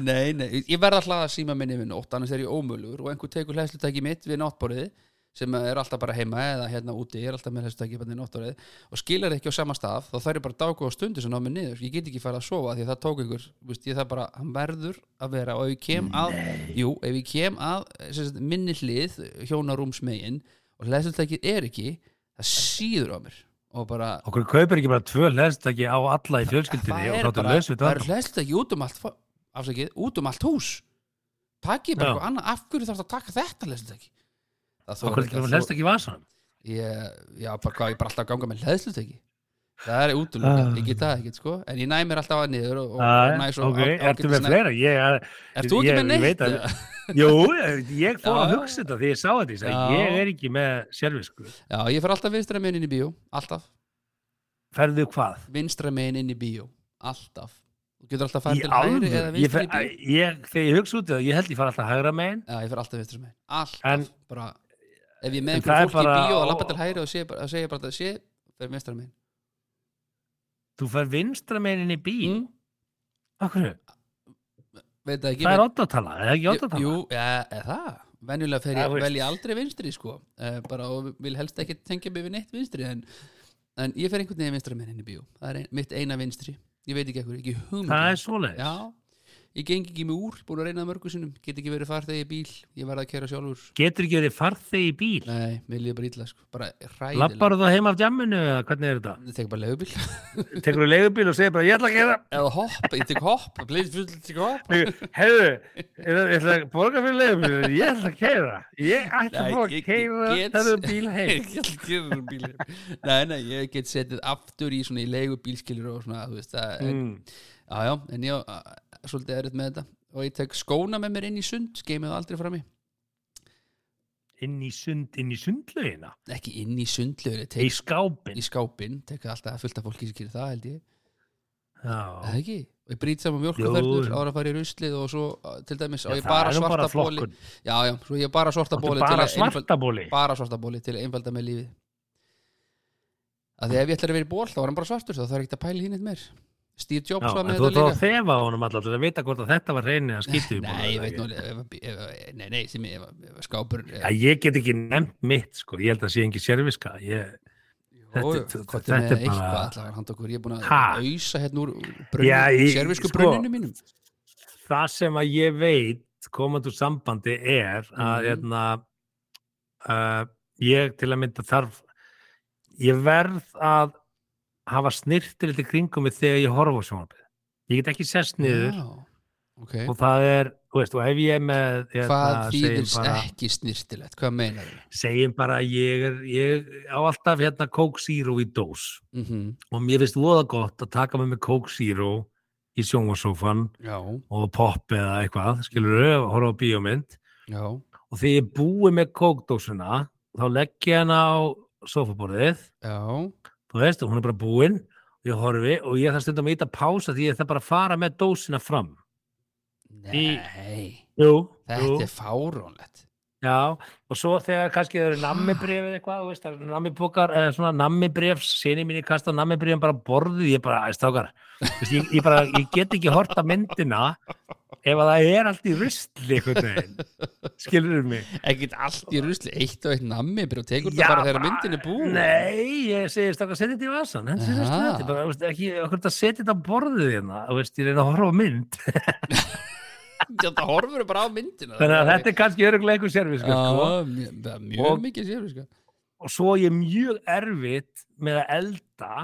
A: Nei, nei, ég verð að hlaða síma minni við nótt annars er ég ómölugur og einhver tekur hlæslutæki mitt við náttborðið sem er alltaf bara heima eða hérna úti, ég er alltaf með hlæstutæki bara í nóttarið og skilar ekki á sama stað þá þarf ég bara að dáka á stundu sem ná mig niður. Ég get ekki farið að sofa því að það tók einhver veist, ég það bara, hann verður að vera og ef ég kem að, jú, ef ég kem að minni hlið, hjónarúmsmegin og hlæstutækið er ekki það síður á mér. Og bara
B: Okkur kaupir ekki bara tvö hlæðstaki á alla í
A: það
B: fjölskyldinni og
A: er
B: þáttu laus við
A: það er
B: það.
A: hlæstutæki út um allt afsakið, út um allt hús. Takið bara eitthvað annað, af hverju þarf að taka þetta hlæstutæki
B: Okkur ekki hlæðstaki í vasanum.
A: ég, já, bara hvað, ég bara alltaf ganga með hlæðslutæki það er útlöka,
B: Ah.
A: get það ekkert sko en ég næ mér alltaf að niður og, og,
B: Æ,
A: og svo
B: ok,
A: á-
B: ertu með fleira? Ég, er-
A: Ert þú ekki með neitt?
B: að-? Jú, ég fór að hugsa þetta því ég sá þetta, ég er ekki með sérvisku.
A: já, ég fer alltaf vinstra megin inn í bíó alltaf,
B: Ferðu hvað?
A: vinstra megin inn í bíó alltaf, þú getur alltaf
B: Í
A: farið til hægri eða
B: fer-
A: í bíó
B: ég- Þegar ég hugsa út það, ég held ég fara alltaf hægra megin.
A: já, ég fer alltaf vinstra megin, alltaf bara, ef ég er með einhverjum
B: það er
A: fólki í bíó að lappa til hægri og segja bara, að sé, fer vinstra megin
B: Þú fer vinstra megin inn í bíl.
A: mm,
B: Akkur,
A: það ekki
B: það er er það ekki oddatala?
A: Jú, ja, er það Venjulega fer
B: Ja,
A: ég
B: veist.
A: velja aldrei vinstri sko uh, bara og vil helst ekki tengja mig við neitt vinstri en, en ég fer einhvern veginn vinstra með henni í bíó það er ein, mitt eina vinstri ég veit ekki ekkur, ekki hugmynd
B: Það er svoleiðis.
A: Já, ég geng ekki mig úr búin að reyna það mörgu sinnum, get ekki verið farþegi í bíl ég verð að kæra sjálfur.
B: Getur ekki verið farþeg í bíl?
A: Nei, vil ég bara illa sko, bara hræðilega
B: Lappar þú heim af jamminu eða hvernig er þetta?
A: Ég tek bara legubíl [LAUGHS]
B: Tekur þú leigubíl og segir bara, ég ætla að gera
A: eða hopp, ég tek hopp. Please, please, tek hopp. [LAUGHS]
B: Hefðu, ég ætla að borga fyrir leigubíl? Ég ætla að keira ég ætla að fá að keira [LAUGHS] þennan bíl heim
A: Ég ég og það er, ég svolítið erut með þetta. Og ég tek skóna með mér inn í sund skeimið aldrei fram í.
B: Inn í sund, inn í sundlaugina?
A: Ekki inn í sundlegur, ég
B: í skápin
A: í skápin tek alltaf fullt af fólki sem gerir það held ég.
B: Já.
A: eða ekki, og ég brýt saman mjölkuferður
B: Jú.
A: ára að fara í ruslið og svo uh, til dæmis
B: Já,
A: ég
B: það
A: bara
B: er
A: svarta bóli já, já, svo ég bara svarta bóli
B: bara svarta bóli
A: bara svarta bóli til að einfalda með lífið. Að því ef ég ætlar að vera í ból þá var hann bara svartur þá þarf ekki að pæla hinn eitt meir Steve Jobs var með
B: þú
A: þetta
B: ætlar að
A: líka
B: þefa á honum alltaf til að vita hvort að þetta var reyni að skýttu
A: Nei, ég veit ef, Nei, nei, sem ég ef skápur
B: Já, ég get ekki nefnt mitt sko, ég held að sé engi sérviska ég, þetta-
A: hvað
B: þetta
A: er
B: bara-
A: allavega handa okkur, ég er búin að
B: Ha?
A: ausa hérna úr servisku
B: sko-
A: brunninu mínum
B: það sem að ég veit komandi úr sambandi er að
A: Mhm.
B: hérna, uh, ég til að mynda þarf ég verð að hafa snirtir til kringum mig þegar ég horfa á sjónarbið ég get ekki sest niður
A: Já, ok.
B: og það er, þú veist, og ef ég er með hérna,
A: Hvað
B: bara,
A: ekki snirtilegt, hvað meinar þau?
B: segjum bara ég, er, ég á alltaf hérna Coke Zero í dós.
A: Mm
B: og mér finnst voða gott að taka með mig Coke Zero í sjónvarsófan og pop eða eitthvað, skilur þau, horfa á bíómynd.
A: Já,
B: og þegar ég búi með kókdósuna þá legg ég hana á sofaborðið, þú veist, hún er bara búin og ég horfi og ég þarf stundum að íta pása því ég þarf bara að fara með dósina fram.
A: Nei,
B: Jú,
A: þetta
B: jú,
A: er fáránlegt
B: já, og svo þegar kannski það eru nammibrif eða eitthvað, þú veist, það eru nammibókar eða svona nammibrif, sinni mín ég kasta nammibrifin bara borðið, ég bara, æst ákar ég, ég bara, ég get ekki hort að myndina ef að það er allt í rusli veginn, skilur mig?
A: Ekkert allt í rusli, eitt og eitt nammi og tekur
B: Já,
A: þetta bara þegar myndin er búin?
B: Nei, ég segist okkar setja þetta í vasan en þetta
A: Aha.
B: er bara, þú veist, ekki okkur að setja þetta borðið hérna, þú veist, ég reyna að horfa mynd
A: Þetta horfur bara á myndina
B: þannig að þetta er kannski öruglega einhver serviska sko.
A: Mjög, er mikið sér sko.
B: og svo er ég mjög erfitt með að elda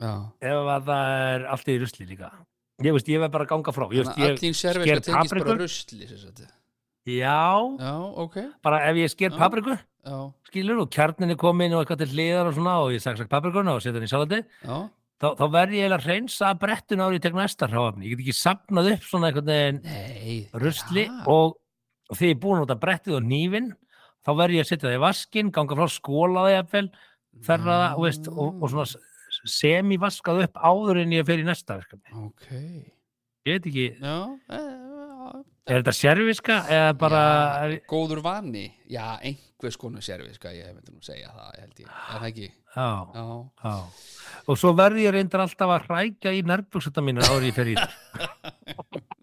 A: Já,
B: ef að það er allt í rusli líka. Ég veist, ég verð bara að ganga frá. Ég, veist, ég, sker
A: sérverka tengist bara
B: papriku.
A: rusli
B: já,
A: Já, ok.
B: Bara ef ég sker
A: Já.
B: papriku
A: Já,
B: skilur og kjarnin er komin og eitthvað til hliðar og svona og ég sagði paprikuna og setja hann í salati
A: já,
B: þá, þá verð ég að hreinsa brettun ári ég tek næsta hráfni, ég get ekki sapnað upp svona einhvern veginn rusli
A: já.
B: og, og þegar ég er búin að nota brettið og nýfin þá verð ég að setja það í vaskin ganga frá skólaði jafnvel þerra það og, og, og svona semi-vaskað upp áður en ég fer í næsta verkefni.
A: Ok,
B: ég veit ekki,
A: já
B: er þetta sérviska eða bara
A: já, Góður vani Já, einhvers konar sérviska Ég myndi nú segja það, ég held ég Er það ekki?
B: já,
A: Já,
B: já. og svo verð ég reyndar alltaf að hrækja í nærbuksetta mínu ég fer í það [LAUGHS]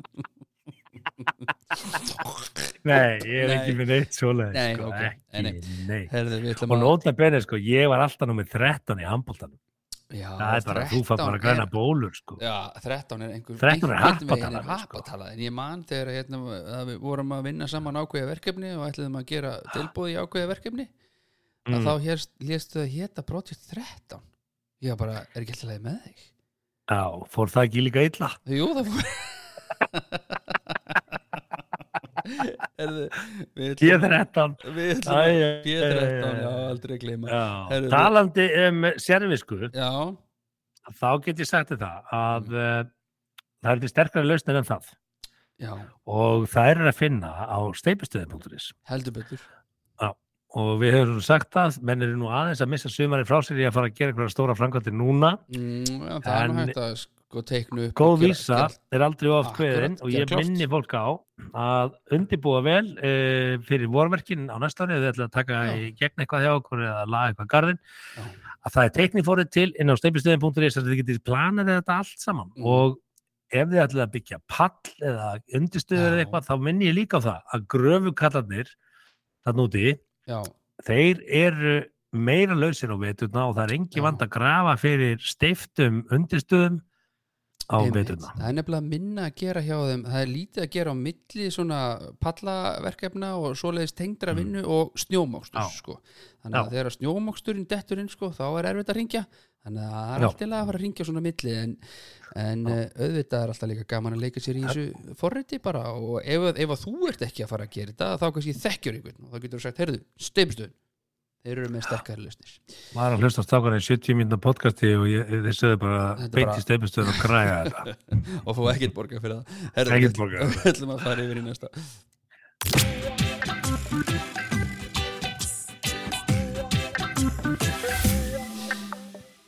B: Nei, ég er
A: Nei.
B: ekki með neitt svoleiðis
A: Nei,
B: sko,
A: ok.
B: ekki,
A: Nei,
B: nei.
A: Herðu,
B: Og
A: að
B: nótna benni, sko, ég var alltaf nummið 13 í handbóltanum
A: Já,
B: Það er bara, þú fær bara
A: 13
B: græna bólur, sko.
A: Já, 13 er einhver
B: 13 er
A: einhvern veginn
B: happatala, sko.
A: en ég man þegar hérna, við vorum að vinna saman ákveða verkefni og ætliðum að gera [GASPS] tilbúð í ákveða verkefni að
B: Mm.
A: þá hérstu að hétta Project 13 ég var bara, er ekki alltaf leið með þig?
B: Já, fór það ekki líka illa?
A: Jú, það fór [LAUGHS]
B: P13
A: við ætlum
B: Æ,
A: að
B: æ,
A: P13,
B: æ, æ.
A: já, aldrei gleyma.
B: Talandi um sérvisku þá get ég sagt það að uh, það er til sterkari lausnir en það.
A: Já,
B: og það er að finna á steipustöðum.is
A: heldur betur.
B: Og við höfum sagt það, menn eru nú aðeins að missa sumari frá sér í að fara að gera einhverja stóra framkvæmdi núna.
A: Mm, já, Það er nú
B: En-
A: hægt að sko teiknu upp
B: góð
A: og
B: vísa er aldrei oft
A: Akkurat,
B: kveðin og ég minni fólk á að undibúa vel e, fyrir vorverkin á næsta ári eða ætla að taka í gegn eitthvað hjá okkur eða laga eitthvað garðin að það er teiknifórið til inn á steipustöðin.is að þið getið planað þetta allt saman.
A: Mm.
B: og ef þið ætlaði að byggja pall eða undistöður eða eitthvað þá minni ég líka á það að gröfukallarnir þannig úti,
A: Já,
B: þeir eru meira lausir á veturna og það er engi vand að grafa fyrir steiftum undistöðum á veturna
A: Það er nefnilega minna að gera hjá þeim það er lítið að gera á milli svona pallaverkefna og svoleiðis tengdra
B: Mm.
A: vinnu og snjómokstur
B: Já.
A: sko. þannig að
B: Já.
A: þegar snjómoksturinn dettur inn sko, þá er erfitt að ringja þannig að það er
B: Já.
A: allt í lagi að fara að ringja svona milli en, en uh, auðvitað er alltaf líka gaman að leika sér í þessu forriti bara og ef, ef þú ert ekki að fara að gera þetta þá kannski þekkjur einhvern og þá getur þú sagt, heyrðu, steipstöðun þeir eru með sterkari lausnir.
B: Var að hlusta á stákarinn 70 mínúna podcasti og ég, þeir sögðu bara beint í steipustöður og græja [LAUGHS] þetta.
A: Og fá ekkert borga fyrir það.
B: Ekkert
A: við-
B: borgað.
A: við ætlum að fara yfir í næsta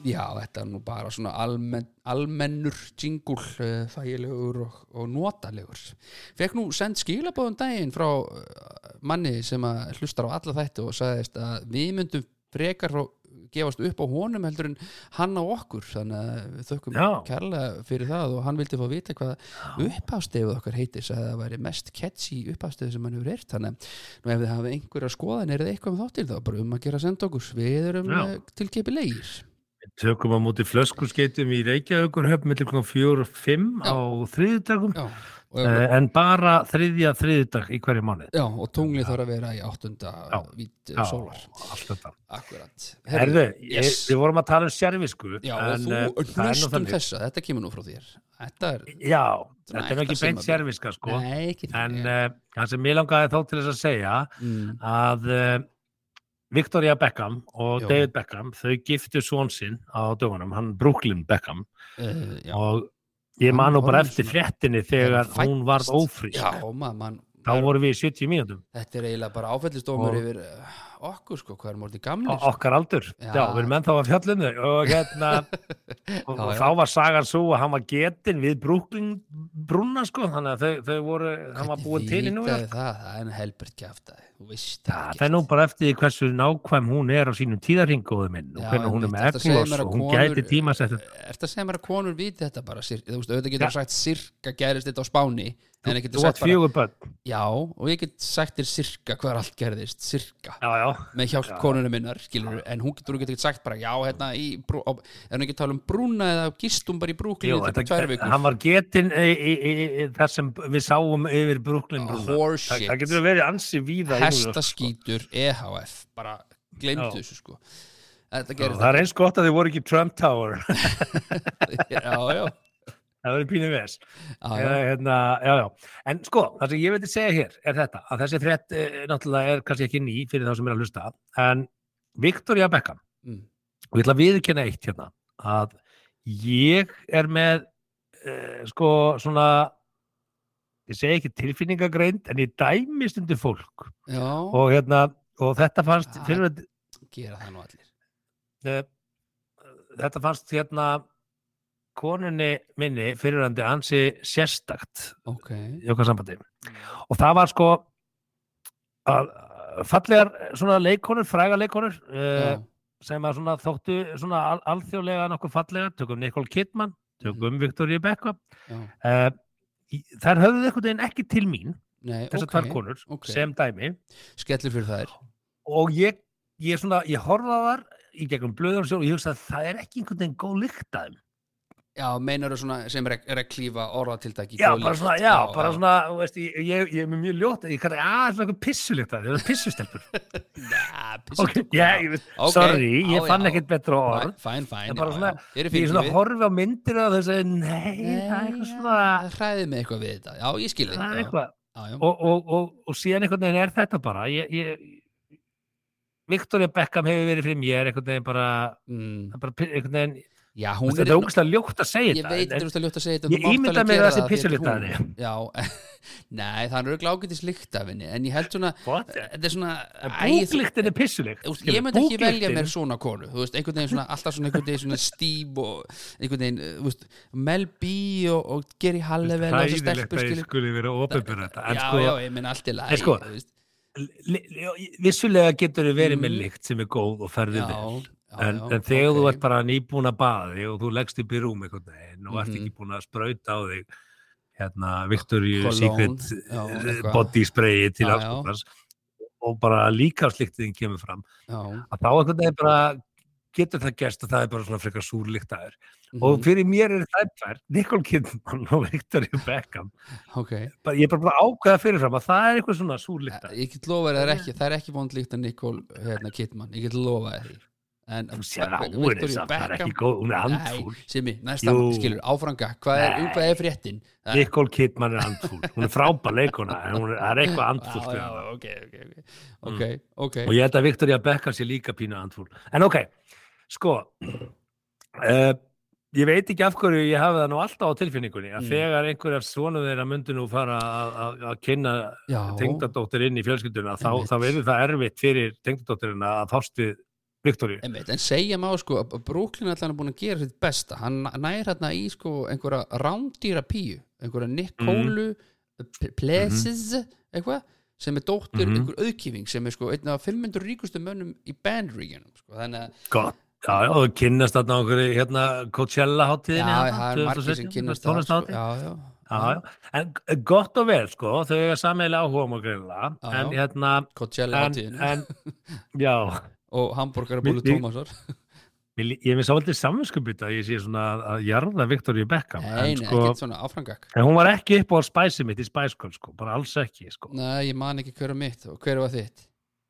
A: Já, þetta er nú bara svona almenn, almennur jingle, uh, þægilegur og, og notalegur. Fekk nú send skilabóðum daginn frá uh, manni sem að hlustar á alla þætti og sagðist að við myndum frekar frá gefast upp á honum heldur en hann á okkur þannig að við þökkum
B: Já.
A: kærlega fyrir það og hann vildi fá að vita hvað upphafstefið okkar heitir sagði að það væri mest catchy upphafstefið sem hann hefur heyrt þannig að nú ef þið hafið einhverja skoðan er það eitthvað með þáttil þá bara um að gera senda okkur við erum
B: Já.
A: uh, tilkepi leigir
B: tökum á móti flöskuskeitum í Reykjavíkurhöfn millir klokkan 4 og 5
A: Já.
B: á þriðudagum
A: Já, og,
B: uh, en bara þriðja þriðudag í hverju mánuð
A: já, og tunglið þarf að vera í áttunda
B: Já.
A: vít
B: Já,
A: sólar.
B: allt þetta.
A: Akkurat.
B: Herðu, við vorum að tala um sérvisku
A: Já,
B: en,
A: og
B: eh,
A: þú
B: það er nú
A: hlust um
B: þannig-
A: þessa, þetta kemur nú frá þér. Þetta er,
B: Já, þetta er ekki beint sérviska sko.
A: Nei, ekki
B: en uh, það sem ég langaði þó til þess að segja
A: mm,
B: að Victoria Beckham og
A: Já.
B: David Beckham þau giftu svon sinn á dögunum, hann Brooklyn Beckham.
A: Uh,
B: og ég man nú bara eftir fréttinni þegar hún varð ófrísk. Þá vorum við í 70 mínútum.
A: Þetta er eiginlega bara áfællistómur
B: Og-
A: yfir uh, okkur sko, hvað er mortið
B: á
A: gamlir sko.
B: okkar aldur,
A: Já.
B: já, við erum ennþá að fjallum þau og hérna [LAUGHS] og,
A: Já,
B: og þá var sagan svo að hann var getin við brúna sko, þannig að þau, þau voru hann var búin til í nú
A: það, það er helbert veist
B: Já,
A: það
B: er nú bara eftir hversu nákvæm hún er á sínum tíðarhingóðu minn og hvernig hún er með
A: að að
B: og hún gæti tímasett
A: Ertu að segja mér að konur viti þetta bara sir, Þú veist, auðvitað getur sagt sirka gerist þetta á Spáni
B: þú átt fjögur börn.
A: Já, og ég get sagt þér sirka hver allt gerðist Sirka.
B: Já, já,
A: með hjálp
B: Já.
A: konunum minnar skilur, en hún getur, ekki sagt bara já, hérna í, er hún ekki að tala um brúna eða gistum bara í brúklinu þetta tvær
B: þetta,
A: vikur?
B: hann var getin í, í, í, í, þar sem við sáum yfir Brooklyn brúna. Það, það getur verið ansi víða sko.
A: hestaskítur EHF, bara glemdu
B: Já.
A: þessu sko.
B: Það er eins gott að þið voru ekki Trump Tower. [LAUGHS]
A: Já, já,
B: það verður pínu Eða,
A: já.
B: hérna, já, já. en sko, það sem ég veit að segja hér er þetta, að þessi frétt e, náttúrulega er kannski ekki ný fyrir þá sem er að hlusta en Victoria Beckham
A: Mm.
B: og ég ætla að viðurkenna eitt hérna að ég er með uh, sko svona ég segi ekki tilfinningagreind en ég dæmi stundu fólk og hérna og þetta fannst
A: Ah.
B: fyrir,
A: gera það nú allir
B: uh, þetta fannst hérna konunni minni fyrirandi ansi sérstakt
A: ok,
B: í okkar sambandi. Og það var sko að fallegar svona leikonur, fræga leikonur uh,
A: já,
B: sem að svona þóttu svona al alþjóðlega nokkuð fallega, tökum Nicole Kidman tökum Victoria Beckham
A: já,
B: uh, þær höfðu einhvern veginn ekki til mín þessar
A: ok,
B: tvær konur
A: ok.
B: sem dæmi.
A: Skellur fyrir þær.
B: Og ég, ég, svona, ég horfa á þar í gegnum blöður og ég hugsa að það er ekki einhvern veginn góð lykt að þeim
A: Já, meinar svona sem er, er að klífa orðatiltæki
B: já, bara svona, já, bara svona þú veist, ég, ég, ég er mjög ljótt ég kalli, að, svona eitthvað pissulykt að þeim, það er pissustelpur. [LAUGHS]
A: Já,
B: ok,
A: pissu
B: já, ég veist,
A: Ok,
B: sorry,
A: já,
B: ég fann
A: já.
B: ekkert betra orð.
A: Fæn, fæn,
B: svona,
A: Ég er
B: ég er svona að
A: fyrir
B: horfa á myndir og þau segir, nei, það er eitthvað svona
A: Það hræði mig eitthvað við þetta. Já, ég skil þig.
B: Það er
A: já,
B: eitthvað.
A: já, já.
B: og, síðan einhvern veginn er þetta bara Victoria Beckham hefur verið fyrir mér einhvern veginn bara,
A: Já,
B: þetta er ógæslega ljótt að segja
A: Ég
B: þetta
A: veit,
B: en-
A: þetta er að ljótt að segja þetta
B: Ég ímynda mér
A: það, er hún. Já, [LAUGHS] nei, það er auðvitað af henni En ég held svona, er svona æ,
B: búklyktin er
A: veist, ég myndi ekki velja mér svona konu þú veist, svona, alltaf svona einhvern veginn svona stíf og einhvern veginn, þú veist Mel B og, og Geri Hallevel og þessar
B: hræðilegt
A: stelpur
B: að ég skuli vera ofinbjörn en
A: Já,
B: sko,
A: já, ég minn allt í lagi
B: sko, vissulega getur þið verið með
A: Mm.
B: lykt sem er góð og ferðið vel en, en þegar þú
A: ok.
B: ert bara nýbúin að baði og þú leggst upp í rúm veginn og ert
A: Mhm.
B: ekki búin að sprauta á þig hérna Victoria Secret
A: já,
B: eh,
A: eitthvað.
B: body sprayi til afskotans og bara líka slíktiðin kemur fram
A: Já,
B: að þá einhvern veginn bara getur það gerst að það er bara svona frekar súrlíktaður
A: mhm,
B: og fyrir mér er það tvær Nicole Kidman og Victoria Beckham.
A: Ok.
B: Bara, ég er bara búin að ákveða fyrirfram að það er eitthvað svona súrlíktaður
A: Ég get lofa það er ekki, það er ekki vond líkt að Nicole hérna, Kidman, ég get lofa því en Victoria Beckham-
B: góð, er
A: Nei, Simi, næsta, skilur, áfranga hvað er, um hvað er fréttin?
B: Nicole Kidman er andfúl, hún er frábær leikona en hún er, eitthvað andfúl
A: Já, já, ok, ok, ok, ok, ok.
B: Og ég held að Victoria Beckham sé líka pínu andfúl en ok, sko uh, ég veit ekki af hverju ég hafi það nú alltaf á tilfinningunni að
A: Mm.
B: þegar einhverjar svona þeirra myndu nú fara að- kynna tengdadóttir inn í fjölskylduna þá, þá verður það erfitt fyrir tengdadóttirina að fást við
A: Einmitt, en segja má sko að Brooklyn allan er búin að gera sitt besta hann nær hérna í sko einhverja rándýra píu, einhverja Nikólu mm. Plesis eitthvað, sem er dóttir
B: Mhm.
A: einhver auðkýfing sem er sko einn af 500 ríkustu mönnum í bandríkjunum sko, þannig að
B: gott Já, já, og kynnast þarna á einhverju hérna Coachella
A: já, það er margir sem kynnast það sko, já, já,
B: Já, já, en gott og vel sko, þau eiga sammeðlega áhuga um að greila,
A: Já, já.
B: hérna
A: Coachella
B: en,
A: átíðinu
B: en, já
A: og hambúrgarabúlu Tómasar [LAUGHS]
B: ég er með svolítið samvinskupið að ég sé svona að jarða Victoria Beckham
A: nei, nei,
B: sko,
A: ekkert svona áfrangak
B: en hún var ekki upp á spæsið mitt í Girls sko, bara alls ekki sko.
A: nei, ég man ekki hver var mitt og hver var þitt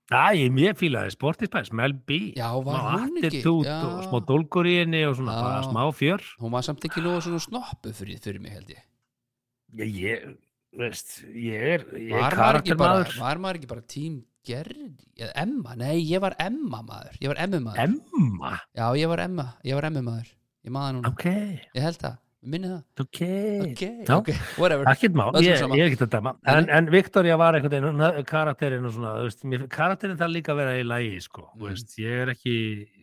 B: Æ, ég mér fílaði Sporty Spice, Mel B
A: Já, var
B: smá
A: hún ekki? Já.
B: og smá dólgur í henni og svona
A: Já.
B: bara smá fjör
A: hún var samt ekki nógu svona snoppu fyrir, fyrir mig held ég
B: ég, ég veist, ég er, ég er
A: var maður, ekki bara,
B: karaktermaður
A: var maður ekki bara tím Gerði, eða Emma, nei ég var Emma maður, ég var Emma maður
B: Emma,
A: já ég var Emma, ég var Emma maður ég maður núna,
B: ok,
A: ég held það, minni það.
B: Ok.
A: Ok,
B: Já.
A: ok, whatever.
B: Ég, ég er ekkert að dæma. En, en Victoria var einhvern veginn, karakterinn og svona, veist, mér, karakterinn þarf líka að vera í lagi, sko,
A: Mm.
B: veist, ég er ekki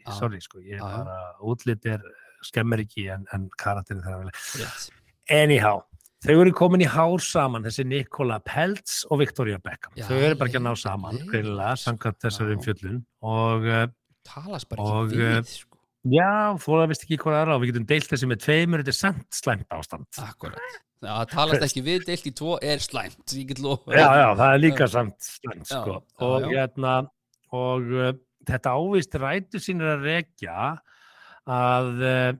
A: Já.
B: sorry, sko, ég er bara útlit er, skemmir ekki en, en karakterinn þarf að vera anyhow, þau eru komin í hár saman þessi Nikola Peltz og Victoria Beckham
A: Já,
B: þau eru bara ekki að ná saman greinilega, samkvæmt þessari
A: Já.
B: umfjöllun og uh,
A: talast bara
B: Og,
A: ekki
B: eh,
A: við sko.
B: já, þú veist ekki hvað það er á við getum deilt þessi með tveimur, þetta er samt slæmt ástand
A: akkurat að talast ekki við deilt í tvo er slæmt ég get lofa
B: já, já, það er líka samt slæmt sko.
A: já,
B: og
A: já.
B: hérna og uh, þetta ávist rætu sínir að rekja að uh,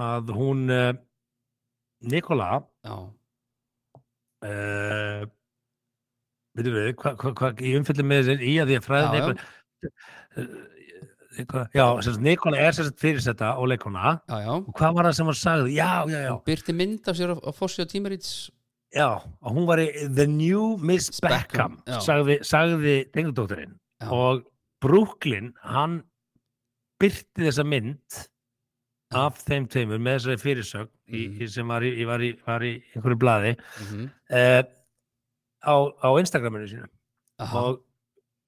B: að hún uh, Nikola
A: já,
B: uh, veitum við hvað hva, hva, í umfyllum með þessi í að því að fræði. Nikola já, Nikola er sagt fyrirsetta og leikona
A: já, já.
B: Og hvað var það sem hann sagði, já, já, já.
A: Hún byrti mynd af sér á, á Fossi og Tímarits
B: já, og hún var í The New Miss
A: Beckham,
B: Beckham, sagði, sagði tengdótturinn
A: Já.
B: og Brooklyn, hann byrti þessa mynd af þeim tveimur með þessari fyrirsögn í,
A: Mhm.
B: í, sem var í, var, í, var í einhverju blaði
A: mm -hmm.
B: uh, á, á Instagraminu sínu. Og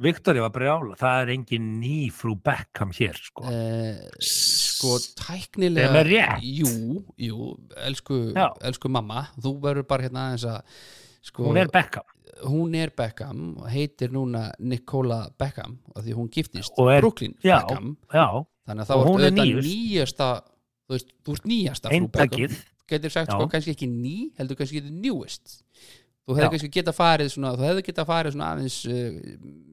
B: Victoria var brjála, það er engin ný frú Beckham hér sko.
A: Eh, sko tæknilega jú, jú, elsku, elsku mamma. Þú verður bara hérna aðeins að sko,
B: hún er Beckham.
A: Hún er Beckham og heitir núna Nicola Beckham og því hún giftist
B: er-
A: Brooklyn
B: já,
A: Beckham.
B: já,
A: þannig að þá er
B: nýjust.
A: nýjasta þú veist, þú ert nýjasta frú Beckham
B: eintakið.
A: Getur sagt sko kannski ekki ný heldur kannski ekki newest. Þú hefði kannski geta farið svona, þú hefði geta farið svona aðeins uh,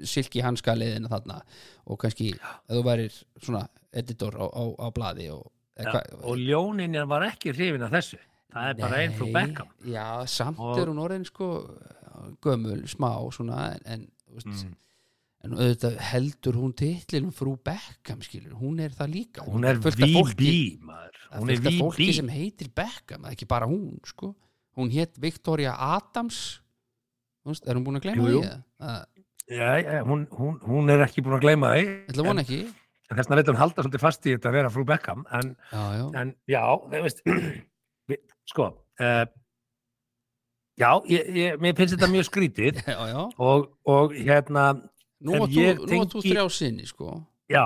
A: silki hanska leiðina þarna og kannski ef þú værir svona editor á, á, á blaði og,
B: og ljóninja var ekki hrifin af þessu. Það er bara einn frú Beckham
A: já, samt
B: Og-
A: er hún orðin sko gömul, smá svona en, en, mm.
B: Mm.
A: En auðvitað heldur hún titlinum frú Beckham skilur, hún er það líka.
B: Hún er VB
A: það
B: hún
A: er fólki sem heitir Beckham, það er ekki bara hún sko. hún hétt Victoria Adams. Er hún búin að gleyma því
B: já, já, hún, hún, hún er ekki búin að gleyma því.
A: Að vona ekki.
B: en þess vegna vil hún halda svolítið fast í þetta að vera frú Beckham en,
A: já, já,
B: en já, veist [CLEARS THROAT] sko uh, já, ég, ég, mér finnst þetta mjög skrítið. [LAUGHS]
A: Já, já.
B: og, og hérna
A: nú átt þú, átt þú
B: tengi-
A: þrjá sinni sko.
B: já,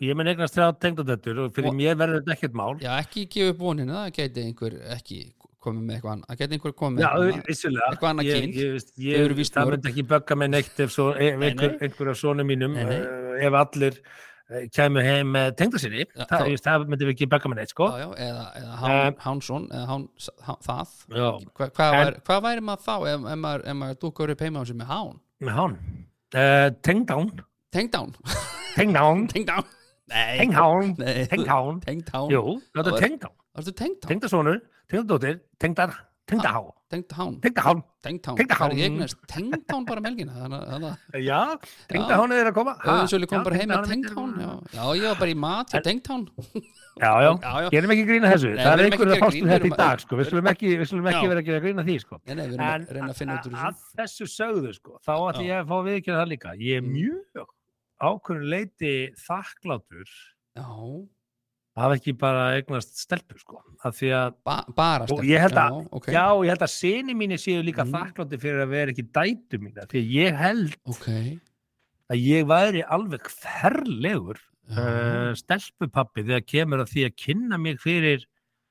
B: ég mun eignast þrjá tengdadöttur og fyrir
A: Og-
B: mér verður þetta ekkert mál
A: já, ekki gefa upp vonina það gæti einhver ekki komið með eitthvað annað það gæti einhver komið
B: Já,
A: með eitthvað annað.
B: vissulega
A: Eitthvað annað
B: ég,
A: kyn.
B: ég, veist,
A: Þau eru
B: ég,
A: víst
B: það myndi ekki bögga mig neitt ef, svo, ef
A: Nei,
B: einhver,
A: nei.
B: einhver af svona mínum
A: Nei, nei.
B: uh, ef allir uh, kæmu heim með tengda sinni
A: Já,
B: það,
A: þá-
B: þá... það myndi ekki bögga mig neitt sko.
A: já, já, eða, eða hán,
B: Um,
A: Hánsson eða hán, há- það
B: Já,
A: Hva, hvað,
B: En-
A: væri, hvað væri maður þá ef, ef maður, dúkar upp heima á sig með hán
B: með hán uh, Tengdán
A: tengdán,
B: Tengdán
A: tengdán nei,
B: Tenghán
A: nei,
B: Tenghán
A: tengdán
B: Jú, þetta
A: Það
B: er
A: var-
B: tengdán
A: Varstu tengdán?
B: Tengdasonur, tengdadóttir, tengdar Tengdahá, tengdahán
A: Tengdán
B: Tengdahán.
A: Það er ég eignast tengdán bara um melgina að
B: Já, tengdahán er að koma. Ha,
A: Öðunsölu kom bara heim með
B: Tengdahán
A: já. ég var bara í mat hjá tengdán
B: Já, já, gerum ekki grína þessu. Það er einhverju
A: að
B: að með þetta í
A: að-
B: dag sko. Við skulum ekki, vera að gera grína því sko. En
A: að að
B: að
A: þessu
B: sögðu sko, þá ætlum ég að fá viðkjöna það líka. Ég er
A: Mm.
B: mjög ákveðin leiti þakklátur
A: Já,
B: að hafa ekki bara eignast stelpu sko. af því að,
A: ba bara stelpur.
B: ég held að
A: já, ok,
B: já, ég held að sinni mínir séu líka
A: Mm.
B: þakklátti fyrir að vera ekki dætu mína því að ég held
A: ok
B: að ég væri alveg ferlegur
A: já,
B: uh, stelpupappi þegar kemur að því að kynna mig fyrir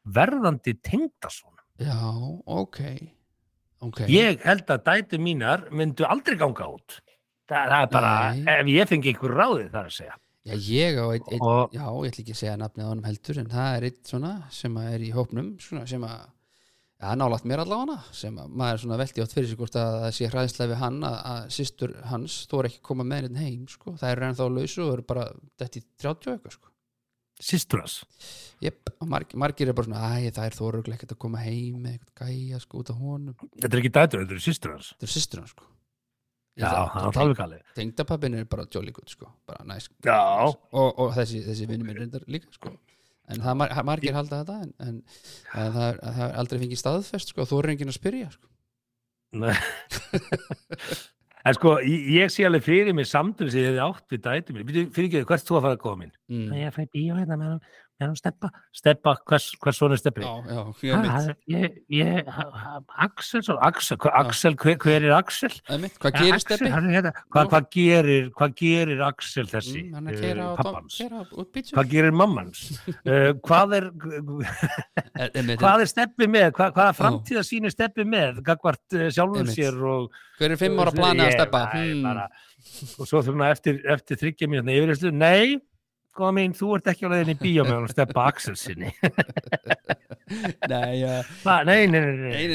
B: verðandi tengdason
A: já, ok ok
B: ég held að dætu mínar myndu aldrei ganga út það, það er bara,
A: Nei.
B: ef ég fengi einhver ráðið þar að segja
A: Já, ég á ein,
B: Og-
A: já, ég ætla ekki að segja nafnið á honum heldur en það er einn svona sem er í hópnum svona sem að, já, nálægt mér allavega sem að maður svona veldi átt fyrir sig hvort að það sé hræðslega við hann að, að systur hans þó er ekki að koma með henni heim sko. það er ennþá lausu og eru bara þetta í 30 eitthvað sko.
B: systur hans
A: Jep, og margir, margir er bara svona æ, það er þóruglega ekkert að koma heim eitthvað gæja sko út af honum
B: þetta er ekki dætur, þetta er systur hans
A: þetta er systur hans sko.
B: Já, það er alveg galið
A: tengdapappin er bara jolly good sko. bara næs
B: já,
A: og, og þessi, þessi vinnu minn reyndar líka sko. en það mar margir halda þetta en, en, það, er, það er aldrei fengið staðfest sko, þú er enginn að spyrja sko.
B: Nei. en sko, ég, sé alveg fyrir mig samtunni sem ég hefði átt við dætu mín fyrir ekki, hvert þú að fara að koma mín
A: mm.
B: ég fæ bíó hérna með hann, hann steppa steppa, hvers, hvers svona er steppi
A: já, já, ég
B: Ha,
A: mitt,
B: ég, ég, Axel, svo, Axel, hva, Axel hver, hver er Axel?
A: mitt hvað gerir steppi?
B: er hérna, hvað, hvað, gerir, hvað gerir Axel þessi,
A: Mm, er
B: uh,
A: á
B: pappans? Hvað gerir mammans? uh, [LAUGHS] hvað er [LAUGHS] hvað er steppi með? Hvað, hvaða framtíða sínir steppi með? Gagvart uh, sjálfur
A: Einmitt.
B: sér og
A: hver er fimm ára planið að steppa? Hmm.
B: bara, og svo þurfum við eftir, eftir þryggja mínútna yfirherslu, nei góða mín, þú ert ekki á leiðinni í bíó með hann steppa Axel sinni. [LAUGHS]
A: Nei, já,
B: nei, nei, nei,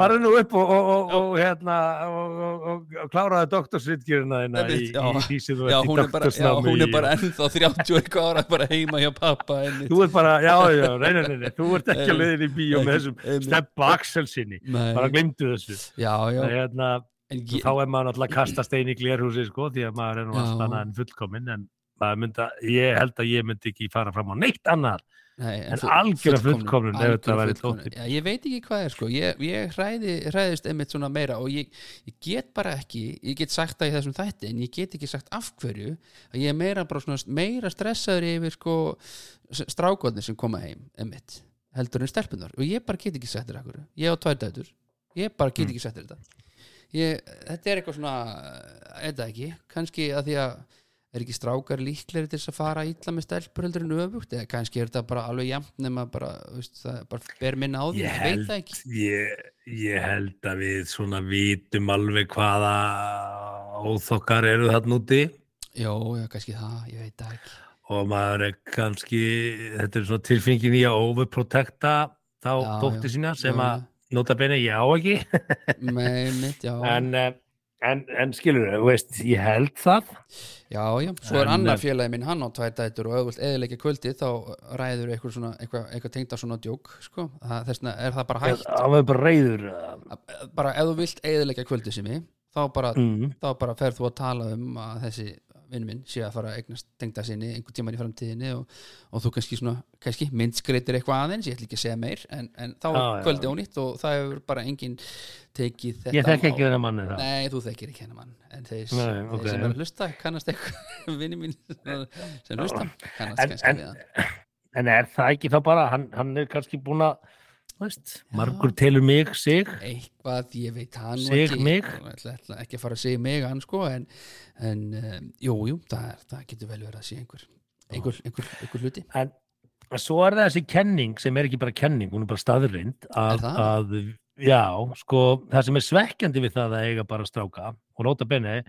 B: farðu nú upp og, og, og, og hérna og, og, og, og kláraði doktorsritgjörna þína í, þú
A: já,
B: ert í
A: bara, já,
B: doktorsnámi
A: hún er bara ennþá 30 eitthvað ára bara heima hjá pappa
B: þú ert bara, já, já, nei, nei, nei, nei þú ert ekki á leiðin í bíó með þessum steppa Axel sinni. Bara glemdu þessu.
A: Já, já,
B: hérna,
A: en
B: þá
A: ég,
B: er maður náttúrulega að kasta stein í glerhúsi sko, því að maður er nú
A: Já.
B: allt annað en fullkomin en að, ég held að ég myndi ekki fara fram á neitt annað
A: Nei,
B: En
A: full-
B: algjöra fullkomnun ef þetta væri.
A: Já, ég veit ekki hvað er sko. Ég, ég hræði, hræðist einmitt svona meira og ég, ég get bara ekki ég get sagt það í þessum þætti en ég get ekki sagt af hverju að ég er meira svona meira stressaður yfir sko strákotnir sem koma heim einmitt, heldur en stelpunar og ég bara get ekki sagt af hverju. Ég á tvær dætur, ég bara get
B: Mm.
A: ekki sagt þetta. Ég, þetta er eitthvað svona eitthvað ekki, kannski að því að er ekki strákar líklegri til þess að fara illa með stelpur heldur en öfugt? Eða kannski er þetta bara alveg jafn nema bara, veist, það bara ber minna á því,
B: Ég held- ég, ég held að við svona vitum alveg hvaða óþokkar eru þarna úti.
A: Jó, já, kannski það, ég veit það ekki.
B: Og maður er kannski þetta er svona tilfingin í að overprotekta þá
A: Já,
B: dóttir
A: já.
B: sína sem
A: Já,
B: að notabene ég á ekki. [LAUGHS]
A: Með mitt, já.
B: En, eh, en, en skilur veist, ég held það.
A: Já, já, svo er
B: En,
A: annar félagi minn, hann á tvær dætur og auðvöld eðilegja kvöldi þá ræður eitthvað svona, eitthvað, eitthvað tengda svona djók, sko, það, þessna er það bara hægt,
B: það var bara reyður
A: bara ef þú vilt eðilegja kvöldi sem ég, þá bara,
B: mm.
A: bara ferð þú að tala um að þessi vinn minn sé að fara að eignast tengda sinni einhvern tímann í framtíðinni og, og þú kannski svona, kannski myndskreitir eitthvað aðeins, ég ætla ekki að segja meir en, en þá
B: Já, já,
A: kvöldi
B: já.
A: ónýtt og það hefur bara enginn tekið þetta
B: ég þekki
A: mál.
B: ekki þennan manni það
A: Nei, þú þekkir ekki hennar mann en þeir,
B: Nei,
A: þeir
B: ok.
A: sem er að hlusta kannast eitthvað [LAUGHS] vinni mín sem hlusta kannast
B: en,
A: kannski
B: en,
A: við hann
B: en er það ekki þá bara hann, hann er kannski búin að veist, margur telur mig sig
A: eitthvað, ég veit hann
B: Sig
A: ekki,
B: mig?
A: Ég ætla, ætla ekki að fara að segja mig hann sko en, en um, jú, jú, það, það getur vel verið að sé einhver einhver, einhver, einhver hluti.
B: En svo er það þessi kenning sem er ekki bara kenning, hún er bara staðrind að, að já, sko, það sem er svekkjandi við það að eiga bara stráka og nota benni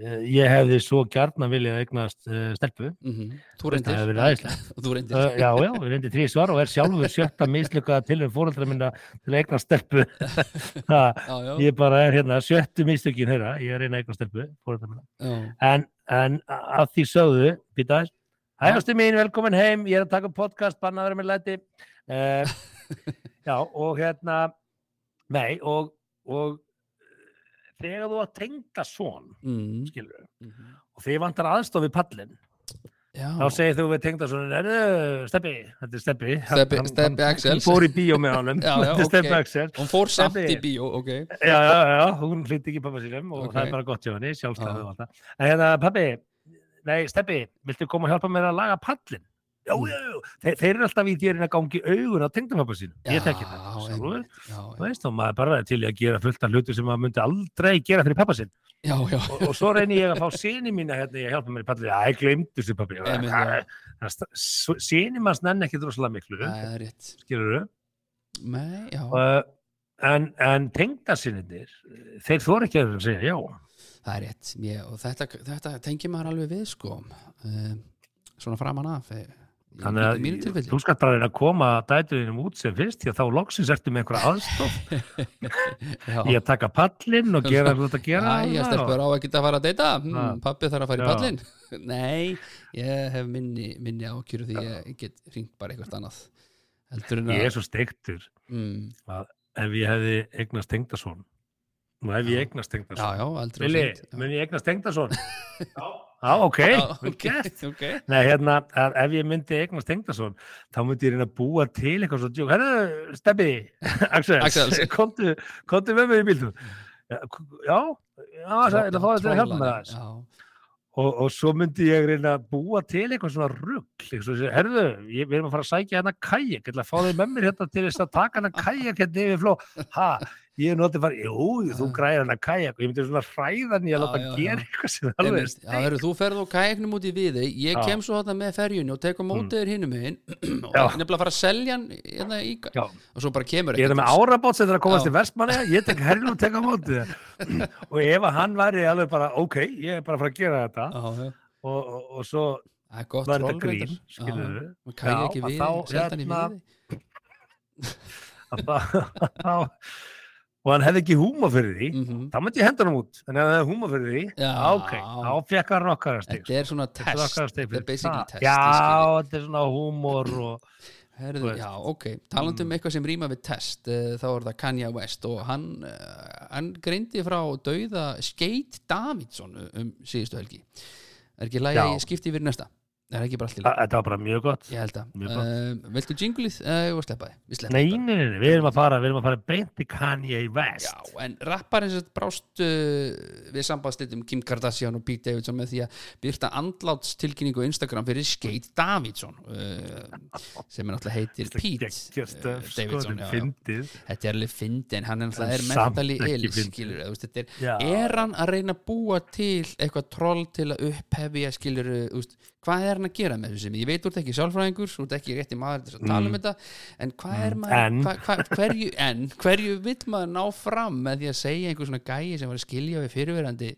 B: ég hefði svo gjarnan viljað eignast uh, stelpu.
A: Mm þú
B: Það hefur verið
A: reyndir
B: æðislegt. [LAUGHS]
A: þú reyndir
B: Uh, já, já, við reyndi þrý svar og er sjálfur sjötta mislukkaða til um fóreldra minna til að eigna stelpu. [LAUGHS] Ha,
A: já, já,
B: ég bara er hérna sjöttu mislukin hérna, ég er að reyna að eigna stelpu fóreldra minna, en, en að því sögðu, þess hægastu mín, velkomin heim, ég er að taka podcast banna að vera með læti. Uh, [LAUGHS] já, og hérna nei, og, og þegar þú að tengda svon
A: mm,
B: skilur,
A: mm,
B: og þið vantar aðstof við pallin
A: já.
B: þá segir þú við tengda svona er steppi, þetta er steppi hann-
A: Axels.
B: hann fór í bíó með honum [LAUGHS]
A: Já, já,
B: þetta steppi
A: ok.
B: Axel
A: hún fór samt
B: Stebbi.
A: í bíó, ok
B: já, já, já, hún hlýtti ekki pappa sínum og
A: Ok.
B: það er bara gott hjá henni, sjálfstæðu en hérna, pappi, nei, steppi viltu koma og hjálpa mér að laga pallin já,
A: Mm.
B: já, já, þeir, þeir eru alltaf í dýrin að gangi augun á tengdapappa sínum ég tekki það,
A: Já, já,
B: þú
A: já,
B: veist, og maður bara er til að gera fullt af hlutu sem maður myndi aldrei gera fyrir pappa sinn.
A: Já, já.
B: og, og svo reyni ég að fá síni mína hérna að hjálpa mér í pallin, já, ég glemdi þessu pappi
A: já.
B: síni manns nenni ekki droslega miklu. Skilur
A: já,
B: uh, en, en tengdasinninir þeir þóra ekki að segja já.
A: Það er rétt. Ég, og þetta, þetta tengir maður alveg við sko. Um, svona framan af í-
B: þannig
A: í
B: að þú skalt bara reyna að koma dætuðinum út sem fyrst að þá loksins ertu með einhverja aðstof [LAUGHS]
A: já,
B: í að taka pallinn og gera hvað þetta gera
A: Æ, ég stelpur á ekki að fara að deyta?
B: Já.
A: hmm, pappi þarf að fara í
B: Já.
A: pallin [LAUGHS] nei, ég hef minni, minni ákjöru því ég get ringt bara eitthvað annað. En
B: ég
A: að
B: er svo steiktur
A: mm,
B: ef ég hefði eignast tengdason og ef ég eignast
A: já,
B: tengdason
A: já,
B: Vili, mun ég eignast tengdason? [LAUGHS] Já, já, ok, vel gert. Nei, hérna, ef ég myndi eignast Tengdason, þá myndi ég reyna að búa til eitthvað svo djók. Herru, Stebbi, [LAUGHS] Axel, komdu með mig í bílnum. Já, já, það er að fá þetta að hjálpa aðeins.
A: Já,
B: Og, og svo myndi ég reyna að búa til eitthvað svona rugg. Herru, ég, við erum að fara að sækja hérna kajak, ég ætla að fá þig með mér hérna til þess að taka hérna kajak hérna yfir fló. Ha, ég er að fara, jú, þú græðir hérna kajak og ég myndi svona hræðan í að láta
A: já.
B: gera eitthvað sem er alveg
A: já, heru, þú ferð á kajaknum út í viði ég
B: Já.
A: kem svo þetta með ferjunni og tek á mótið þér hinum megin [CLEARS THROAT] og
B: Já.
A: nefnilega að fara að selja hann hérna í, og svo bara kemur
B: Ég er með árabót sem er að komast
A: Já.
B: til Vestmanni ég tek herrin og tek á móti þér. [CLEARS THROAT] og ef að hann væri alveg bara ok, ég er bara að fara að gera þetta og, og, og svo
A: Það er
B: var þetta grín
A: reyndar. [LAUGHS]
B: og hann hefði ekki húma fyrir því
A: Mhm.
B: þá myndi ég henda hann út en ef hann hefði húma fyrir því
A: Já.
B: ok, þá fekk hann nokkara stig
A: Þetta er svona
B: Þetta er
A: test Þetta er
B: fyrir
A: basically test
B: já, þetta er svona húmor og
A: Herðu,
B: veist.
A: já, ok, talandi um
B: Mm.
A: eitthvað sem rýma við test uh, þá er það Kanye West og hann, uh, hann greindi frá dauða Skate Davidsson um síðustu helgi er ekki lagi
B: Já.
A: skipti yfir í næsta er það ekki bara allir
B: Þa- þetta var bara mjög gott.
A: Ég held að,
B: Mjög
A: uh, viltu jinglið? Uh, ég var sleppaði, við sleppum
B: nei, nei, nei, nei, við erum að fara við erum að fara beint í Kanye West.
A: Já, en rapparinn sem brást uh, við sambandslítum Kim Kardashian og Pete Davidson með því að byrta andlátstilkynningu á Instagram fyrir Skate Davidson uh, sem er náttúrulega heitir Pete uh,
B: sko,
A: Davidson já, já. þetta er alveg fyndin, hann er náttúrulega er
B: En ekki
A: ill skilur, þú veist, þetta er,
B: Já.
A: er hann að reyna að búa til eitthvað troll til að upphefja skilur, veist, hvað er hann að gera með þessu ég veit úr ekki sjálfræðingur, þú ert ekki rétti maður til að tala um þetta, en hvað er maður
B: Mm. En.
A: hva, hva, hverju, en hverju vill maður ná fram með því að segja einhver svona gæi sem var að skilja við fyrirverandi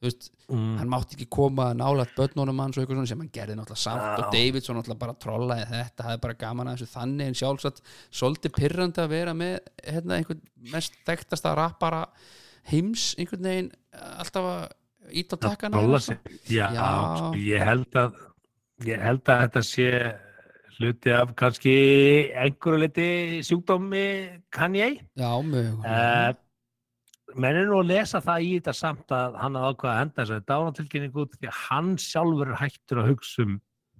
A: þú veist,
B: mm.
A: hann mátti ekki koma nálægt börnunum hans og eitthvað svona sem hann gerði náttúrulega samt og Davidson náttúrulega bara trollaði þetta það er bara gaman að þessu þannig en sjálfsagt svolítið pyrrandi að vera með hérna, einhvern mest þekktasta rappara heims einhvern veginn alltaf að ít á takkana
B: Trolla sig. Já,
A: Já.
B: Ég held að ég held að þetta sé hluti af kannski einhverju liti sjúkdómi kann ég.
A: Já, mjög
B: uh, menn er nú að lesa það í þetta samt að hann hafði ákvað að henda þessari dánatilkynningu út því að hann sjálfur er hættur að hugsa um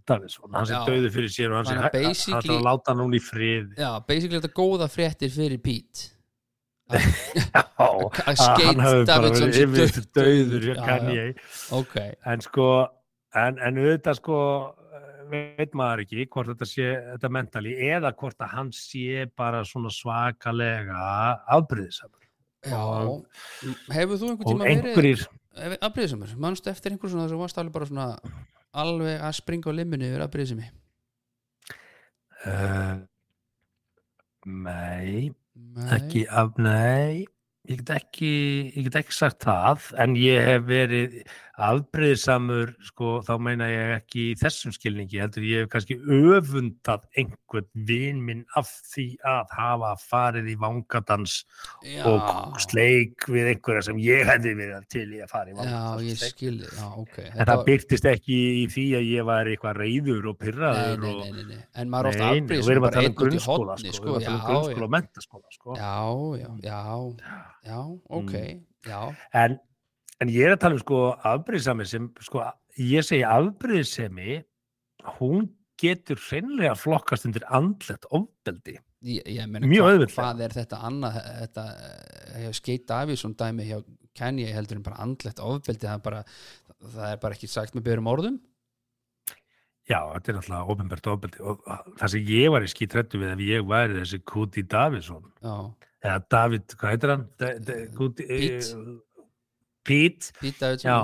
B: Davidsson, hann sé döðu fyrir sér og hann sé hættur að láta hann hún í frið
A: já, basically þetta góða fréttir fyrir Pete. [LAUGHS]
B: Já,
A: að
B: hann hafi bara verið yfir döður, kann ég.
A: Ok,
B: en sko en, en auðvitað sko veit maður ekki hvort þetta sé þetta mentali eða hvort að hann sé bara svona svakalega afbrýðisamur.
A: Já.
B: Og-
A: hefur þú einhvern tíma verið
B: einhverjir
A: afbrýðisamur, manstu eftir einhver svona þess að varst alveg bara svona alveg að springa á limmunni yfir afbrýðisami
B: uh, nei, ekki af, nei. Ég get ekki, ég get ekki sagt það en ég hef verið afbreyðisamur sko, þá meina ég ekki í þessum skilningi, heldur ég hef kannski öfundað einhvern vin minn af því að hafa farið í vangadans
A: já,
B: og sleik við einhverja sem ég hefði verið til í að fara í
A: já,
B: vangadans.
A: ég
B: og sleik.
A: skilði já, ok.
B: En það byrtist ekki í því að ég var eitthvað reyður og
A: nei,
B: pyrraður
A: nei,
B: og
A: nei, nei, nei. en maður ofta
B: Nei, nei, erum að
A: bara einn út í hotni
B: sko,
A: sko, já,
B: um og sko.
A: já, já, já, já, ok. Já,
B: en, en ég er að tala um sko afbrýðisami sem sko, ég segi afbrýðisemi hún getur hreinlega flokkast undir andlegt ofbeldi
A: ég, ég
B: Mjög auðveldlega.
A: hvað er þetta annað þetta eh, Skate Davison dæmi hjá Kanye heldur en bara andlegt ofbeldi það er bara, það er bara ekki sagt með björum orðum
B: já, þetta er náttúrulega ofinbært ofbeldi og það sem ég var í skítrættu við ef ég væri þessi Kuti Davidsson
A: já,
B: eða David, hvað heitir hann? Da, Kuti,
A: Pete.
B: Pete
A: Pete
B: já,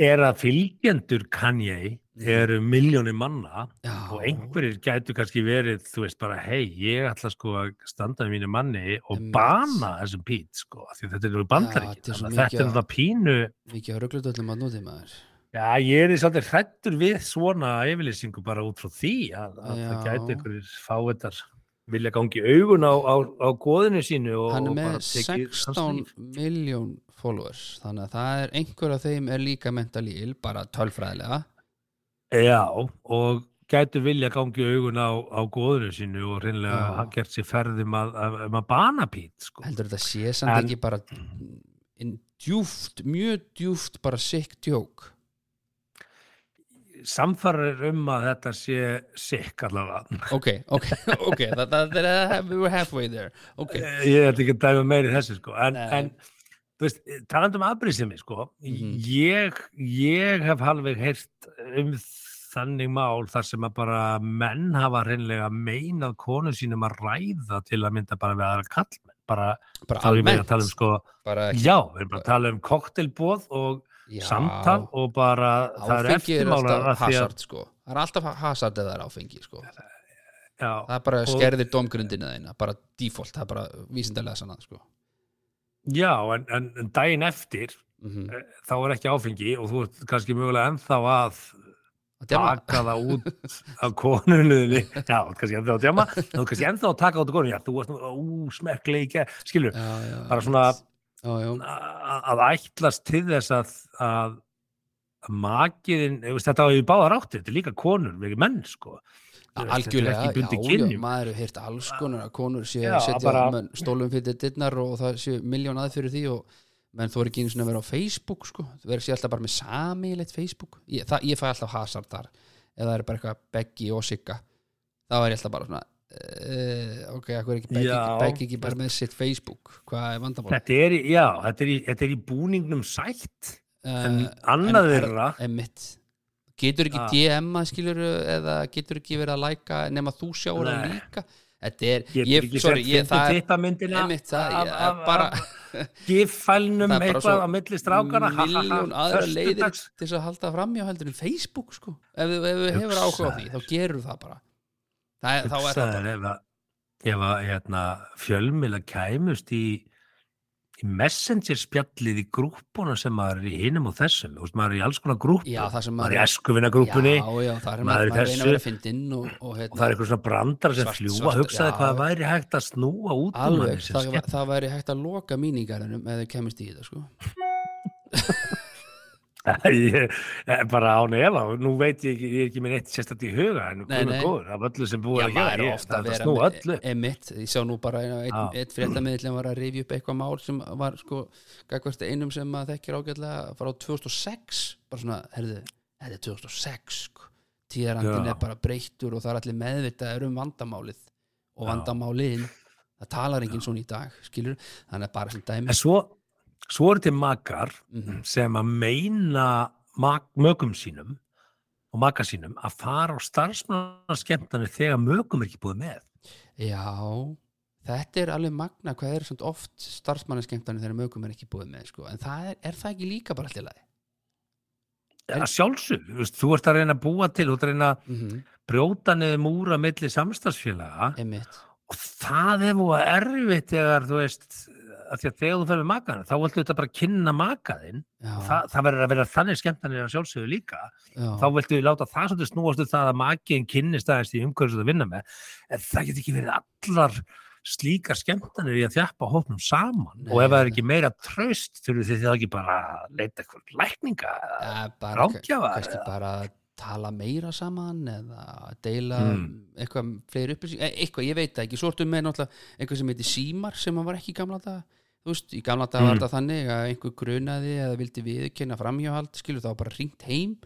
B: er að fylgjendur Kanye eru miljónir manna
A: já,
B: og einhverjir gætu kannski verið þú veist bara, hei, ég ætla sko að standa með mínu manni og
A: Einmitt.
B: bana þessum pít, sko, því að þetta er nú
A: þetta er
B: að
A: mikið
B: er þetta pínu
A: mikið á rugglutöllum að núti maður.
B: Já, ég er svolítið hrættur við svona yfirlýsingu bara út frá því að, að það
A: Já.
B: gæti einhverjir fáetar vilja gangi augun á, á, á góðinu sínu og,
A: hann er með
B: bara tekið hans
A: 16
B: líf.
A: miljón followers þannig að það er einhver af þeim er líka mentally ill, bara tölfræðilega
B: Já, og gætu vilja gangi augun á, á góðinu sínu og reynlega
A: Já.
B: hafa gert sér ferðum að, að, að, að bana pít, sko.
A: heldur þetta sé samt
B: En-
A: ekki bara djúft, mjög djúft bara sick joke
B: samfarir um að þetta sé sikk allavega.
A: ok, ok, [LAUGHS] ok we were halfway there ok,
B: Ég ætla ekki að dæma meiri þessu sko. En, en þú veist, talandum afbrýðsemi sko.
A: Mhm.
B: ég, ég hef halveg heyrt um þannig mál þar sem að bara menn hafa reynlega meinað konu sínum að ræða til að mynda bara við aðra kallmenn. Bara,
A: bara
B: meira
A: almennt
B: um sko,
A: bara,
B: já, við erum bara að tala um koktelbóð og
A: já,
B: samtal og bara það er
A: áfengi er
B: að að
A: hasard sko. Það er alltaf hasard eða það er áfengi sko.
B: Já,
A: það er bara skerðir domgrundina þeina bara default, það er bara vísindarlega sannað sko.
B: Já en, en, daginn eftir
A: mm
B: þá er ekki áfengi og þú ert kannski mögulega ennþá að
A: að
B: taka það út af konunniðinni [LAUGHS] já, kannski ennþá að djama þú kannski ennþá að taka út af konunni. Já, þú varst nú úsmerkleika skilur,
A: já,
B: bara svona
A: já,
B: að, að ætlast til þess að, að makiðin, þetta á í báðar áttir þetta er líka konur, við erum menn sko.
A: Algjörlega, já, já, maður heyrt alls konar að konur
B: Já,
A: að setja
B: bara-
A: stólum fyrir dittnar og það séu miljón að fyrir því og menn þú er ekki svona að vera á Facebook sko, þú verður sér alltaf bara með samíleitt Facebook, ég, það, ég fæ alltaf hasard þar, eða það er bara eitthvað Beggi og Sigga, þá er ég alltaf bara svona uh, ok, hvað er ekki. Beggi ekki bara með sitt Facebook? Hvað er vandamál
B: þetta er, já, þetta er, í, þetta er í búningnum sætt en
A: Eh,
B: annað þeirra
A: getur ekki
B: Ah.
A: DM-a skilur eða getur ekki verið að læka nema þú sjáur það líka? Þetta er, ég, sorry, ég, það er einmitt það,
B: af-
A: ég,
B: af-
A: bara [LAUGHS] bara
B: eitthvað á milli strákana ha, ha, ha,
A: miljón aðra leiðir til þess að halda framjá heldur en Facebook sko, ef ef þú hefur áhuga á því þá gerur það bara. Það þá er það bara
B: þér ef að, ef að hérna, fjölmila kæmust í í messenger spjallið í grúppuna sem maður er í hinum og þessum. Veist, maður er í alls konar grúppu.
A: Já, sem
B: maður er í
A: maður- er
B: maður
A: maður, maður reyna
B: þessu.
A: fyndinn og, og, hérna,
B: og það er eitthvað svona brandar sem
A: Svart-
B: fljúa hugsaði hvað væri hægt að snúa út um
A: alveg,
B: sem
A: það, það væri hægt að loka míningarðinum eða kemist í þetta sko. [LAUGHS] [LAUGHS]
B: ég, ég, bara án efa nú veit ég ég er ekki með neitt sérstætt í huga en
A: nei.
B: og góður af öllu sem búið
A: Já,
B: að gera
A: er
B: ég, það
A: að
B: er
A: með-
B: öllu
A: emitt, ég sá nú bara einn
B: Já.
A: ein fréttamiðlum var að rifja upp eitthvað mál sem var sko, gagvart einum sem að þekkir ágætlega frá 2006 bara svona, herðu, þetta er 2006 sko. tíðarandin
B: Já.
A: er bara breyttur og það er allir meðvitaður um vandamálið og
B: Já.
A: vandamálin það talar enginn svona í dag, skilur þannig að bara sem dæmi
B: en svo, svo eru til makar
A: Mhm.
B: sem að meina mak, mögum sínum og maka sínum að fara á starfsmannaskemmtanir þegar mögum er ekki búið með
A: Já, þetta er alveg magna hvað er svona oft starfsmannaskemmtanir þegar mögum er ekki búið með sko. en það er, er það ekki líka bara allir lagi
B: að sjálfsög, þú ert að reyna að búa til þú ert að reyna að
A: mm -hmm.
B: brjóta niður múra milli samstagsfélaga
A: Einmitt.
B: og það er múið erfitt þegar þú veist að því að þegar þú fer með makaðin þá viltu þetta bara kynna makaðin
A: Já,
B: það, verður að vera þannig skemmtanir að sjálfsögðu líka.
A: Já.
B: þá viltu láta það svolítið snúast um það að makiðin kynnist aðeins í umhverju sem það vinna með en það get ekki verið allar slíkar skemmtanir í að þjappa hópnum saman.
A: Nei,
B: og ef það er ekki meira tröst þurfið þið það ekki bara að leita eitthvað lækninga eða
A: kannski
B: eða-
A: bara tala meira saman eða deila
B: Mm.
A: eitthvað fleiri upplýsing eh, eitthvað, ég veit ekki, svo ertu með náttúrulega eitthvað sem heitir símar sem hann var ekki gamla dag þú veist, í gamla dag var
B: Mm.
A: þetta þannig að einhver grunaði eða vildi viðurkenna framhjáhald skilur þá bara ringt heim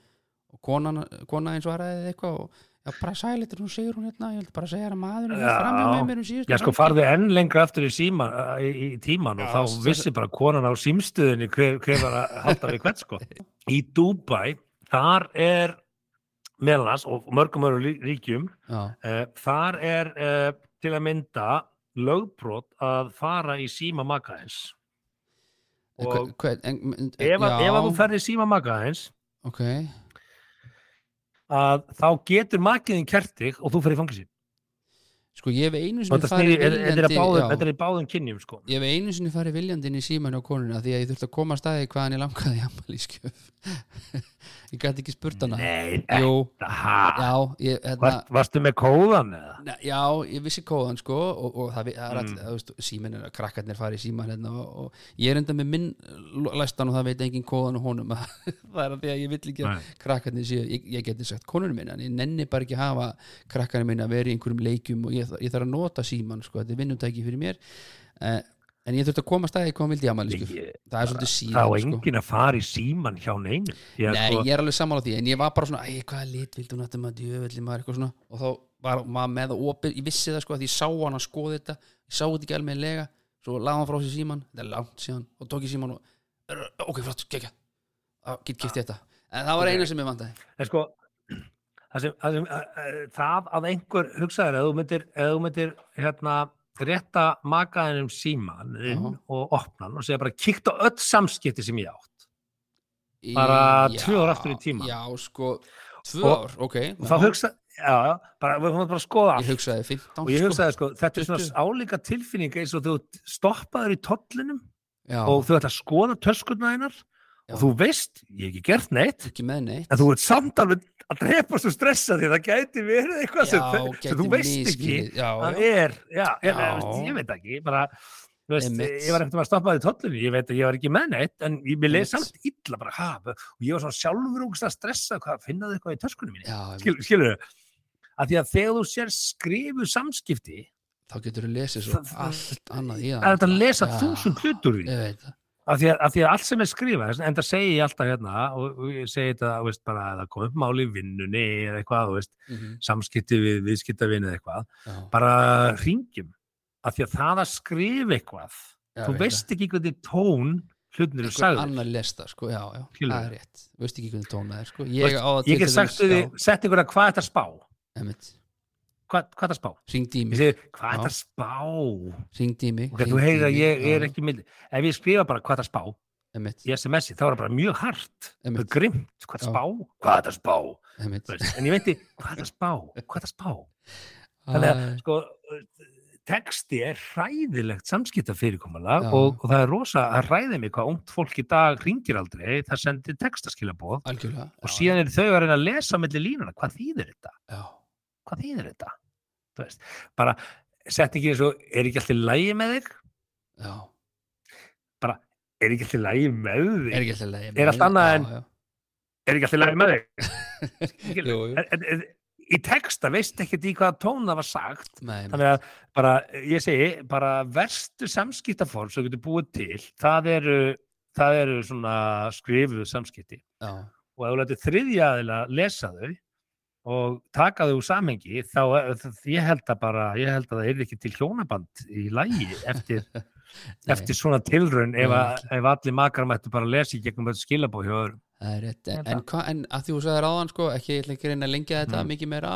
A: og konan, kona eins svaraði eða eitthvað og já, bara sælitur, hún segir hún hérna ég vil bara segja að maðurinn er
B: Já.
A: framhjá með mér um síðustu
B: Já, sko,
A: helgi."
B: farði enn lengra aftur í, síma, í, í tíman og
A: Já,
B: þá
A: svo-
B: vissi bara konan á símstöðinni hver, hver var að halda við hvert, sko. Í Dubai, þar er meðlans og mörgum öru ríkjum, uh, þar er uh, til að mynda lögbrot að fara í síma makaðins.
A: En
B: Og
A: hver, en, en,
B: ef, að- ef að þú ferði í síma makaðins,
A: ok,
B: að þá getur makiðin kert þig og þú fer í fangisi.
A: sko ég hef einu sinni farið viljandi
B: þetta er í báðum kynjum, sko.
A: Ég hef einu sinni farið viljandi inn í síman á konuna því að ég þurfti að koma að staði hvaðan ég langaði í ammælískjöf Ég gæti ekki spurt hana.
B: Nei,
A: ég, hérna,
B: Var, varstu með kóðan eða?
A: ne, já, ég vissi kóðan sko og, og það, er
B: Mm.
A: allir, þú veist, símin að krakkarnir farið í síman hérna og, og ég er enda með minn læstan og það veit engin kóðan og honum [LAUGHS] það er að því að ég vill ekki að krakkarnir séu, ég, ég geti sagt konunum minna en ég nenni bara ekki að hafa krakkarnir minna að vera í einhverjum leikjum og ég, ég þarf að nota síman sko, þetta er vinnumtæki fyrir mér. Uh, en ég þurfti að koma að staði hvað vildi í ammæli sko.
B: Ég-
A: það er svolítið síðan
B: á
A: sko.
B: enginn að fara í síman hjá. Ég,
A: Nei,
B: sko,
A: ég er alveg sammála því en ég var bara svona, æ, hvaða lit vildu hún að maður? Djöfelli maður eitthvað svona. Og þá var maður með það opið, ég vissi það sko að ég sá hann að skoða þetta. Ég sá þetta ekki alveg lega svo laði hann frá sér síman, þetta er langt síðan. Og tók ég síman og, ok, flott, gekja get kipt þetta, en það var
B: Ok.
A: eina sem ég
B: en sko, að, rétta makaðinum síman og opna hann og segja bara kíkt á öll samskipti sem ég átt. Bara
A: Já,
B: tvö ár aftur í tímann.
A: Já, sko, tvö
B: Og-
A: ár, ok
B: Og þá hugsa, já, bara, við höfum bara að skoða.
A: Ég hugsaði 15
B: Og ég hugsaði, sko, þetta er
A: 20.
B: svona álíka tilfinning eins og þú stoppaður í tollinum
A: Já,
B: og þú ætla að skoða töskuna einar. Og þú veist, ég hef ekki gert neitt.
A: Ekki með neitt.
B: En þú ert samt alveg að drepa svo stressa því það gæti verið eitthvað sem,
A: Já,
B: sem
A: gæti
B: þú veist ekki. það er, já,
A: Já.
B: ég, ég veit ekki bara, veist, ég var eftir að stoppa það í tollinu, ég veit að ég var ekki með neitt en ég
A: Einmitt.
B: samt illa bara, ha, og ég var svona sjálfur að stressa, hvað, finnaðu eitthvað í töskunum minni?
A: Já,
B: Skil, skilur að því að þegar þú sér skrifu samskipti
A: þá getur þú lesið svo
B: Það- það-
A: allt annað í
B: það. Er þetta að lesa þúsund hlutur því.
A: Það
B: af því, að, af því að allt sem er skrifað en það segi ég alltaf hérna og, og ég segi þetta, þú veist, bara að það kom upp máli í vinnunni eða eitthvað, þú veist,
A: Mhm,
B: samskipti við viðskiptavinn eða eitthvað,
A: já,
B: bara ringjum, af því að það að skrifa eitthvað,
A: já,
B: þú veist ekki hvernig tón hlutin eru sagður.
A: annar lesta sko, já, já,
B: Skilurðu?
A: það er rétt veist ekki hvernig tóna er sko.
B: Þú
A: ég,
B: veist,
A: það
B: Ég get sagt þið, sett ykkur að hvað þetta spá?
A: einmitt,
B: Hvað, er þetta spá?
A: ringdi í mig
B: hvað er þetta spá?
A: ringdi í mig
B: þú heyrir að ég er ekki mild. Ef ég skrifa bara hvað er þetta spá í SMS-i, þá er það bara mjög hart. Það er
A: einmitt,
B: grimt. Hvað er þetta spá? Hvað er þetta spá? En ég veit, hvað er þetta spá? Hvað er þetta spá? Þannig að, sko, texti er hræðilegt samskipta fyrirkomulag
A: Já.
B: og, og það er rosa, það hræði mig hvað ungt fólk í dag ringir aldrei, það sendir textaskilabóð og síðan eru þau að reyna að lesa milli línuna, hvað þýðir þetta?
A: já,
B: Hvað þýðir þetta? Þú veist, bara setningin eins og, er ekki alltaf lægi með þig?
A: já,
B: Bara, er ekki alltaf lægi með þig?
A: er ekki alltaf leið
B: Er allt annað en- er ekki alltaf lægi með þig? [LAUGHS]
A: jú, jú.
B: En- en- Í texta veist ekkert í hvaða tón það var sagt
A: Nei,
B: þannig að bara, ég segi, bara verstu samskiptaform sem getur búið til, það eru það eru svona skrifuð samskipti
A: já,
B: og ef þú letur þriðja aðila lesa þau og taka þau úr samhengi þá eh, ég held að bara, ég held að það er ekki til hjónaband í lægi eftir, [LAUGHS] eftir svona tilraun ef, ef allir makar mættu bara lesa í gegnum þetta skilabóð hjá öðrum.
A: Það rétt, en, en, að því þú sagði ráðan sko, ekki, ekki að reyna að lengja þetta
B: Mm.
A: mikið meira,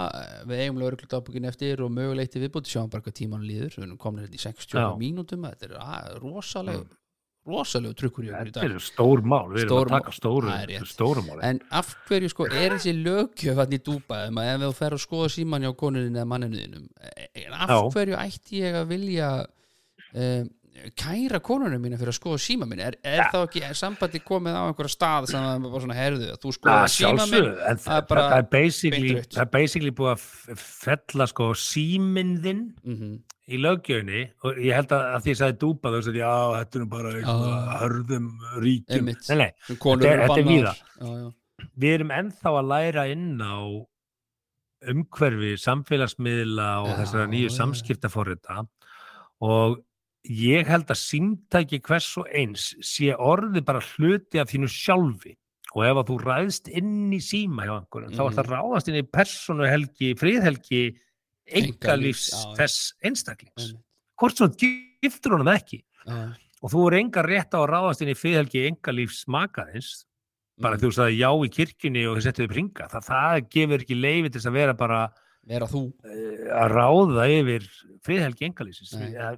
A: við eigum lögreglutabukin eftir og mögulegt til viðbúti, sjáum bara hvað tíman líður. Við komin hérna í 60
B: Já.
A: mínútum þetta er að, rosaleg rosalegu trukkur í okkur í
B: Þetta
A: dag.
B: eru stór mál, við erum að taka stóru,
A: er
B: stóru mál
A: en af hverju sko, er þessi lögjöf hann í dúpaðum að ef þú fer að skoða síman hjá konunin eða manninu þínum en af hverju ætti ég að vilja um, kæra konunum mína fyrir að skoða síma minn er, er þá ekki er sambandi komið á einhverja stað sem það er bara svona herðu að þú skoða
B: að
A: síma minn það er
B: það, það, er basically, það er basically búið að f- fella sko síminn þinn
A: mm
B: í löggjöfni og ég held að, að því að ég sagði dúpa þú sagði, já, þetta er bara
A: Já.
B: hörðum ríkjum. Nei, nei,
A: konur
B: Þetta er- er
A: já.
B: við erum ennþá að læra inn á umhverfi samfélagsmiðla og
A: Já,
B: þessara nýju samskiptaforrita og ég held að símtæki hvers og eins sé orði bara hluti af þínu sjálfi og ef að þú ræðst inn í síma hjá einhverjum, þá er
A: Mhm.
B: það ráðast inn í persónuhelgi, friðhelgi
A: Einkalífs,
B: engalífs þess einstaklings
A: Einmitt.
B: hvort svo giftur honum ekki
A: Já,
B: og þú er enga rétt á að ráðast inn í friðhelgi engalífs makaðins bara
A: mm.
B: þú sagði já í kirkjunni og þið settuðu pringa það, það gefur ekki leifi til að vera bara
A: vera þú.
B: Uh, að ráða yfir friðhelgi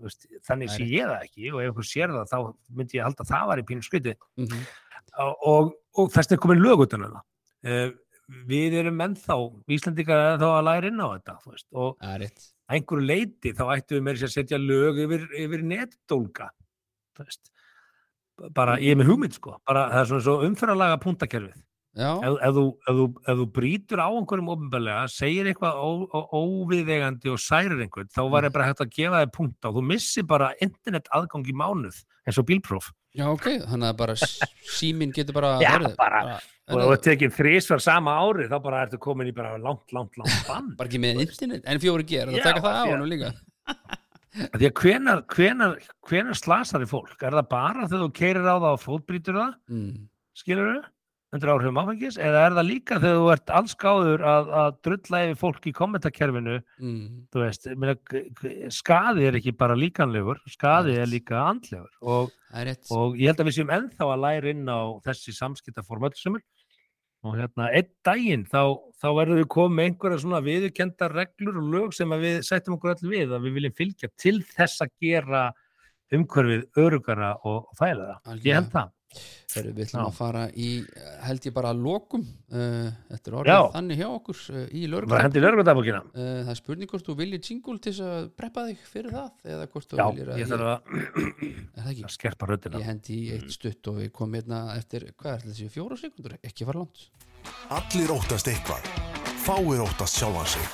B: veist, þannig sé ég það ekki. Og ef einhver sér það þá myndi ég halda að það var í pínu skriti
A: mm
B: og, og, og þess er komin lög utan um það. Uh, við erum ennþá Íslandingar er þá að læra inn á þetta veist, og að einhverju leiti þá ættum við með að setja lög yfir, yfir veist. Bara ég er með hugmynd sko. Bara það er svona svo umfyrralaga puntakerfið ef, ef, þú, ef, þú, ef þú brýtur á einhverjum ofinbælega, segir eitthvað ó, óviðegandi og særir einhvern þá var ég bara hægt að gefa þér punta og þú missir bara internet aðgang í mánuð eins og bílpróf.
A: Já, ok, þannig að bara síminn getur bara
B: Já,
A: heyrðu,
B: bara- og ef þú
A: bara,
B: ert tekið þrísvar sama ári þá bara ertu komin í bara langt, langt, langt bann.
A: Bara ekki með internet en fjóri ger, það taka það á hann líka?
B: Því að hvenar, hvenar, hvenar slasar í fólk? Er það bara þegar þú keirir á það og fótbrýtur það?
A: Mm.
B: skilur þau, undir áhrifum áfengis eða er það líka þegar þú ert allskáður að, að drulla yfir fólk í kommentakerfinu
A: Mm.
B: þú veist, skaði er ekki bara líkanlegur, skaði er líka andlegur og, og ég held að við séum ennþá að læra inn á þessi samskiptaform öll sem er og hérna, einn daginn þá, þá verður við komið einhverja svona viðurkendar reglur og lög sem við setjum okkur öll við að við viljum fylgja til þess að gera umhverfið örugara og, þægilega. Ég held það.
A: Heru, við ætlum
B: Já.
A: að fara í held ég bara að lokum uh, þetta er
B: Já.
A: orðið þannig hjá okkur uh, í
B: lögregludagbókina?
A: uh, það er spurning hvort þú viljið jingle til þess að preppa þig fyrir það eða hvort þú
B: Já, þarf að,
A: er það ekki?
B: að skerpa röddina.
A: Ég hendi í eitt stutt og við komum hérna eftir, hvað er þessi, fjóra sekundur? Ekki fara langt.
C: Allir óttast eitthvað. Fáir óttast sjálfan sig.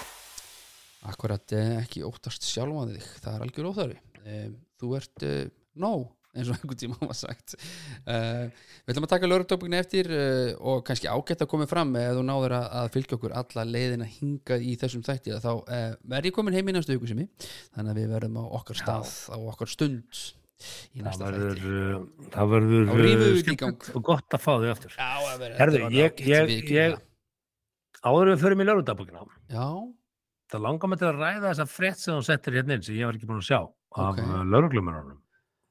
A: Akkurat eh, ekki óttast sjálfan þig, það er algjör óþarfi. Eh, þú ert uh, nóg, eins og einhvern tíma var sagt. Uh, við ætlum að taka lögurtópingin eftir uh, og kannski ágætt að koma fram eða þú náður að, að fylgja okkur alla leiðina hingað í þessum þætti þá uh, verð ég komin heim í næstu ykkur sem ég þannig að við verðum á okkar stað á okkar stund í næsta þætti.
B: það verður
A: gang.
B: og gott að fá þig aftur. Herðu, ég, ég, ég, áður við í lögregludagbókina,
A: Já,
B: það langar mig til að ræða þessa frétt sem þú settir hérna inn sem ég var ekki búin að sjá af
A: Ok.
B: okay.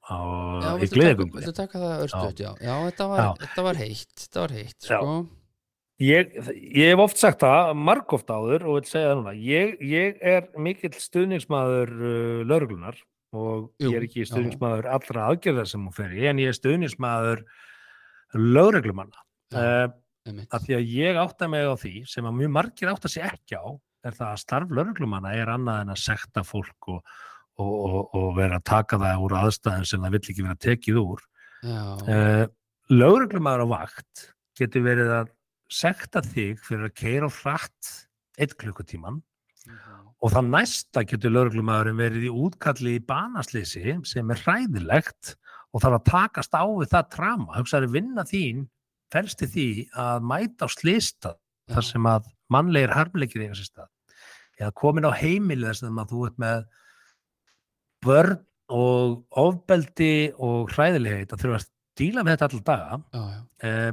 B: Lögreglumörunum
A: já
B: í gleðigöngunni.
A: viltu taka það örstuðt, já. já, þetta var,
B: Já.
A: þetta var heitt þetta var heitt,
B: Já.
A: sko
B: Ég, ég hef oft sagt það, margóft áður og vil segja það núna, ég, ég er mikill stuðningsmaður uh, lauruglunar og
A: Jú,
B: ég er ekki
A: já.
B: stuðningsmaður allra aðgerðar sem hún fer í, en ég er stuðningsmaður lauruglumanna.
A: Já.
B: Uh,
A: einmitt.
B: að því að ég átta mig á því sem að mjög margir átta sig ekki á er það að starf lauruglumanna er annað en að sekta fólk og, og, og, vera að taka það úr aðstæðum sem það vill ekki vera tekið úr. Uh, lögreglumæður á vakt getur verið að sekta þig fyrir að keira á hratt eitt klukkutíman
A: Mhm.
B: og það næsta getur lögreglumæðurinn verið í útkalli í banaslýsi sem er hræðilegt og þarf að takast á við það trama hugsaður vinna þín felst í því að mæta á slýstað þar sem að mannlegir harmleikir eða komin á heimili þess að þú ert með börn og ofbeldi og hræðilegheit að þurfa að díla með þetta allar daga.
A: Já, já,
B: eh,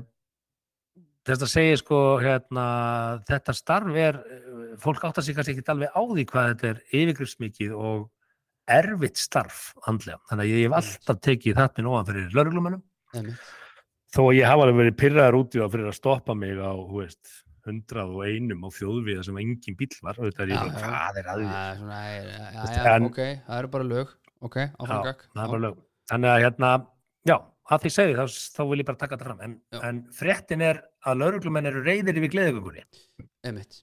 B: þess að segja sko hérna, þetta starf er eh, fólk áttar sig kannski ekki alveg á því hvað þetta er yfirgrifsmikið og erfitt starf andlega, þannig að ég hef alltaf tekið það minn ofan fyrir
A: einmitt.
B: þó að ég hafa alveg verið pyrraðar út í það fyrir að stoppa mig á, þú veist, hundrað og einum á þjóðviða sem engin bíl var auðvitað er ég
A: já.
B: hvað er að því?
A: Það svona, já, já,
B: Veist,
A: já,
B: en-
A: ok, það eru bara lög ok, áfram
B: Já,
A: gakk
B: það bara lög. Þannig að hérna, já, að því segi þá, þá vil ég bara taka þetta fram. En, en fréttin er að lauruglumenn eru reyðir yfir gleðugöngunni.
A: einmitt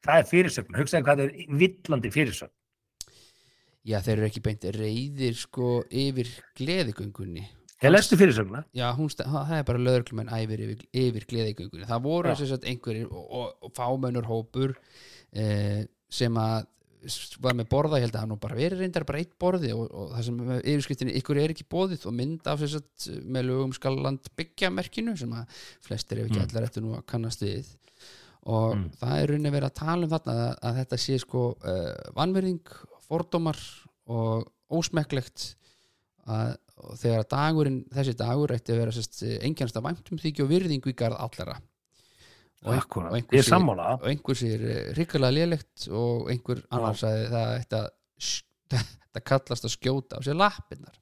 B: Það er fyrirsögn. Hugsaðu hvað er villandi fyrirsögn.
A: Já, þeir eru ekki beint reyðir sko yfir gleðigöngunni
B: Ég lestu fyrirsögna.
A: Já, hún, það er bara lögreglumenn æfir yfir, yfir gleðigöngunni Það voru einhverjir og, og, og fámennur hópur eh, sem að var með borða, ég held að hann bara verið reyndar bara eitt borði og, og það sem yfirskriftinni ykkur er ekki bóðið og mynd af sagt með lögum skalland byggja merkinu sem að flestir ef ekki
B: Mm.
A: allar eftir nú að kannast við og
B: Mm.
A: það er rauninni verið að tala um þarna að, að þetta sé sko uh, vanverðing, fordómar og ósmekklegt að þegar dagurinn, þessi dagur ætti að vera sérst, engjannasta væntum þykju og virðingu í garð allara og, ein-
B: Akkurat.
A: og einhver
B: er
A: sér- einhver sér hrikalega lélegt og einhver annar sagði það ætti að [LAUGHS] þetta kallast að skjóta á sér lappirnar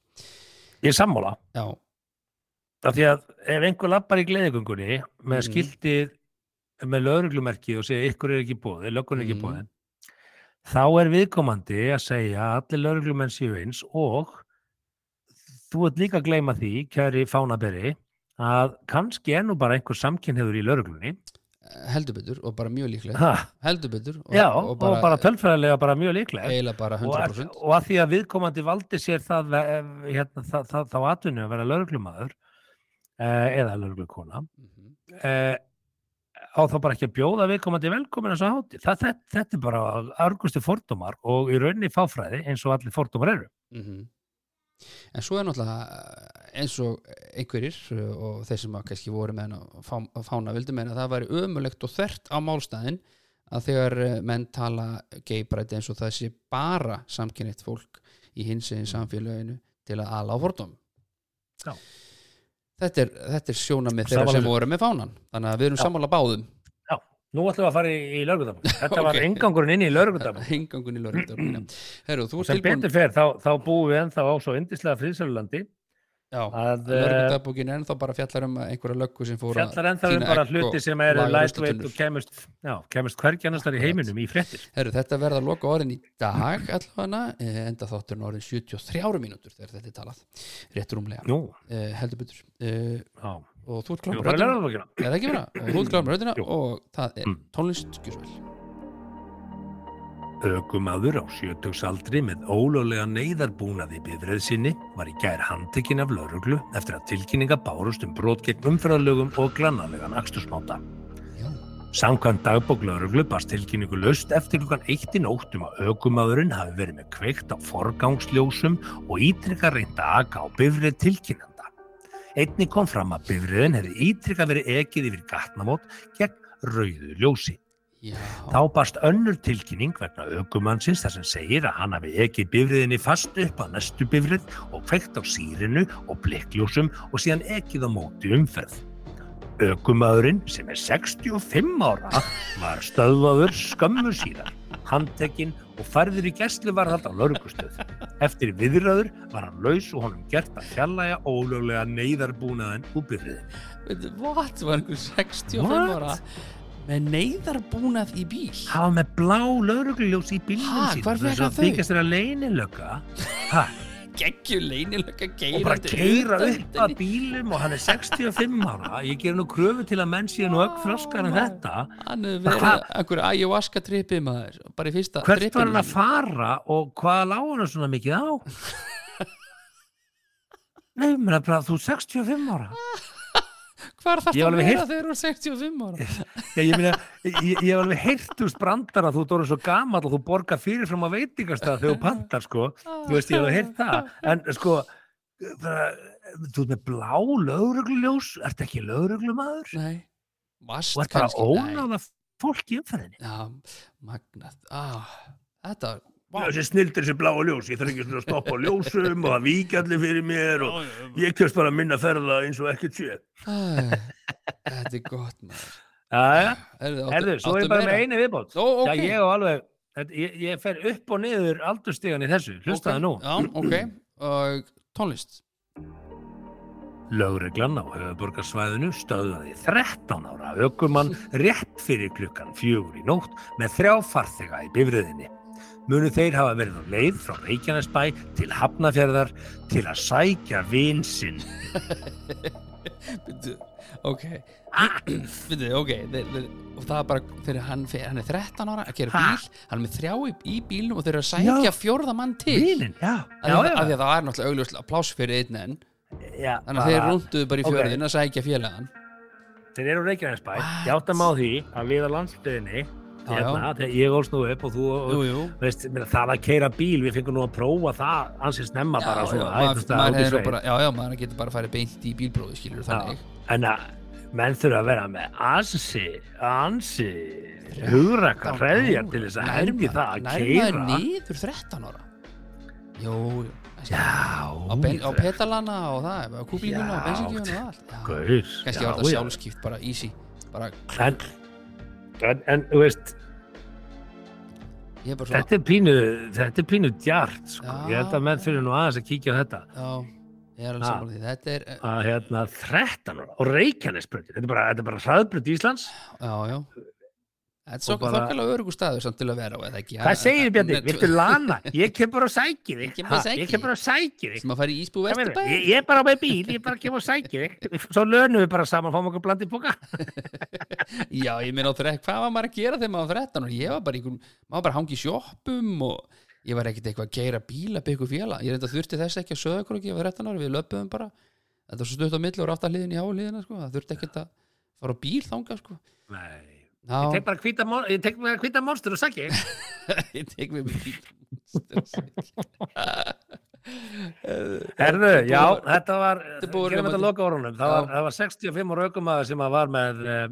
B: Ég er sammála.
A: já,
B: Af því að ef einhver lappar í gleðugöngunni með
A: Mhm.
B: skiltið með lauruglumerki og segja ykkur er ekki bóðið, löggun er ekki
A: Mhm.
B: bóðið, þá er viðkomandi að segja að allir lauruglumenn séu eins og þú ert líka að gleyma því, kæri fánaberi, að kannski er nú bara einhver samkynniður í lauruglunni.
A: heldur betur og bara mjög líklegt
B: Ha,
A: heldur betur og,
B: já, og bara, tölfræðilega bara mjög líklega.
A: eiginlega bara
B: Og, að-
A: 100%
B: og að því að viðkomandi valdi sér það, eh, hérna, það, það, þá atvinnu að vera lauruglumadur eh, eða lauruglukona
A: Mhm.
B: eh, á þá bara ekki að bjóða viðkomandi velkomin og hátti. Það, þetta, þetta er bara argustu fordómar og í rauninni fáfræði eins og allir fordómar eru.
A: Mhm. En svo er náttúrulega eins og einhverjir uh, og þeir sem kannski voru með henn að fá, að fána vildi meina að það væri ömulegt og þvert á málstæðin að þegar uh, menn tala geibræti eins og það sé bara samkynnitt fólk í hinsegin samfélaginu til að ala á fordóm þetta er, er sjónamið þeirra
B: Sammála
A: sem voru með fánan. Þannig að við erum
B: Já.
A: sammála báðum
B: nú ætlum við að fara í, í laurugundabók. [LAUGHS] Þetta var engangurinn inn í laurugundabók. [LAUGHS]
A: hengangun í lörgundabína Herru, þú ert
B: sem
A: tilbúin
B: betur fer, þá, þá búum við ennþá á svo yndislega friðsölulandi
A: Já,
B: að eh,
A: lörgundabókin er ennþá bara fjallar um einhverja löggu sem fór að
B: fjallar ennþá um bara hluti sem eru lightweight og kemist, já, kemist hverjanastar í heiminum í fréttir.
A: Herru, þetta verða loka orðin í dag allavega, eh, enda þátturinn orðin 73 mínútur þegar þetta er talað rétt rúmlega,
B: Nú,
A: og þú ert klár með
B: laurugundabókina.
A: eða ekki vera, þú ert klár með röddina
B: Jú.
A: og það er
B: Mm.
A: tónlist skjúsvel
B: Ökumaður á sjötugsaldri með ólöglega neyðarbúnaði bifreið sinni var í gær handtekinn af lauruglu eftir að tilkynninga bárust um brot gegn umferðarlögum og glannalegan axtursmáta. Samkvæmt dagbók lauruglu barst tilkynningu löst eftir klukkan eitt í nótt um að ökumaðurinn hafi verið með kveikt á forgangsljósum og ítrykka reynda að aka á bifrið tilkynnanda. Einni kom fram að bifriðin hefði ítrykka verið ekið yfir gatnamót gegn rauðu ljósi.
A: Já,
B: Þá barst önnur tilkynning vegna aukumannsins þar sem segir að hann hafi ekið bifriðinni fast upp að næstu bifrið og kveikt á sírinu og blikkljósum og síðan ekið á móti umferð. Aukumadurinn sem er 65 ára var stöðvaður skömmu síðan, handtekinn og færður í gæsluvarðald á laurugustöð. Eftir viðræður var hann laus og honum gert að fjallæga ólöglega neyðarbúnaðin úr.
A: Veitu, what, var einhver 65
B: What?
A: ára með neyðarbúnað í bíl
B: hafa með blá laurugljós í
A: hvar fékk
B: þess að þykast þeirra leynilöka ha,
A: geggjur leynilega
B: og bara keira upp að bílum og hann er 65 ára. Ég ger nú kröfu til að menn séu nú ögg þroskar en þetta.
A: Hann hefur verið einhverju ayahuasca trippið maður. Bara í fyrsta
B: hvert
A: trippinu
B: var hann að fara og hvað lág hann svona mikið á? [LAUGHS] Menn að þú er 65 ára [LAUGHS]
A: hvar þarf
B: Ég
A: það
B: hef
A: að
B: alveg
A: vera
B: heyrt-
A: þegar þú er 65 ára? [LAUGHS]
B: Já, ég, meina, ég, ég hef alveg heyrt úr brandara þú orðin svo gamall og þú borgar fyrirfram að veitingastað þegar þú pantar sko. Þú veist, ég hef heyrt það. En sko, bara, þú ert með blá lögregluljós, ert ekki
A: Vast
B: og ert bara ónáða fólk í umferðinni.
A: Já, magnað. Ah, þetta vá.
B: Þessi snildir þessi bláa ljós, ég þarf ekki svona að stoppa á ljósum og það víkja allir fyrir mér og ég kemst bara að minna ferða eins og ekkert sé.
A: Þetta er gott maður
B: Jæja,
A: Herðu,
B: svo er ég bara
A: meira?
B: með einu viðbót.
A: Ó, ok.
B: Já, ég á alveg, þetta- ég, ég fer upp og niður aldurstegan í þessu, hlustaði nú.
A: já, ok, og tónlist
B: Lögreglan á höfuborgarsvæðinu stöðaði 13 ára ökumann rétt fyrir klukkan fjögur í nótt með þrjá farþega í bifriðinni. Munu þeir hafa verið á leið frá Reykjanesbæ til Hafnafjörðar til að sækja vinsinn. [LAUGHS]
A: Ok Byrju, ok og það er bara fyrir hann, hann er 13 ára að gera
B: Ha?
A: bíl hann er með þrjá í, bílnum og þeir eru að sækja
B: Já.
A: fjórða mann til
B: Vinin, já.
A: af því að- af því að það er náttúrulega augljóslega pláss fyrir einn enn þannig að þeir rúnduðu bara í fjörðin að sækja félagann
B: Þeir eru á Reykjanesbæ,
A: What?
B: ég átt að má því að við á landstöðinni, hérna, þegar ég ólst nú upp og þú,
A: jú, jú.
B: veist, það að keira bíl, við fengum nú að prófa það ansið snemma bara svona, sveit.
A: bara, já, já, maður getur bara farið beint í bílprófi skilur þannig.
B: en að menn þurfa að vera með ansi, ansi hugrakka hreðjar til þess að hefði það að
A: nærmaður
B: keira
A: niður 13 ára? Jú,
B: já,
A: á, á petalana og það, á kúplinguna og
B: Já,
A: bensinkjöfuna og allt. Kannski
B: já,
A: var þetta
B: já.
A: sjálfskipt bara easy bara,
B: en, en, þú veist
A: er svona
B: þetta er pínu þetta er pínu djart sko.
A: Já.
B: ég held að menn fyrir nú aðeins að kíkja á þetta.
A: Já, ég er alveg saman því. Þetta er, eh,
B: að hérna 13 ára og Reykjanesbröndin þetta er bara, þetta er bara hraðbrönd Íslands.
A: Já, já þetta er svo þokkalega örugu staður samt til að vera á eða ekki?
B: Hvað segir Bjarni, viltu [LAUGHS] lana? Ég kem bara og sæki þig.
A: Ég kem bara og sæki
B: ég kem bara og sæki þig.
A: sem að fara í Ísbú
B: Hvað meinarðu?
A: Vesturbæ.
B: Ég, ég er bara með bíl, ég bara að kemur og sæki þig. Svo lönum við bara saman, fáum okkur blandið póka [LAUGHS]
A: já, ég meina á þrekk, hvað var maður að gera þegar maður var 13 og ég var bara einhvern, maður bara hangi í sjoppum og ég var ekkert eitthvað að keira bíl að byggja félag, ég reynda þurfti þess ekki að söða okkur ég var 13 ára, við löpum bara. Þetta var svo stutt á milli og rátt að hliðin í háliðina sko. það þurfti ekkert að fara á bíl þanga sko.
B: Nei Ég tek bara hvíta, mon- ég tek bara hvíta monstur og þig.
A: ég tek við mig bíl [LAUGHS]
B: Herðu, já, þetta var
A: er
B: gerum þetta loka orðunum það það var 65 ára aukumæður sem að var með eh,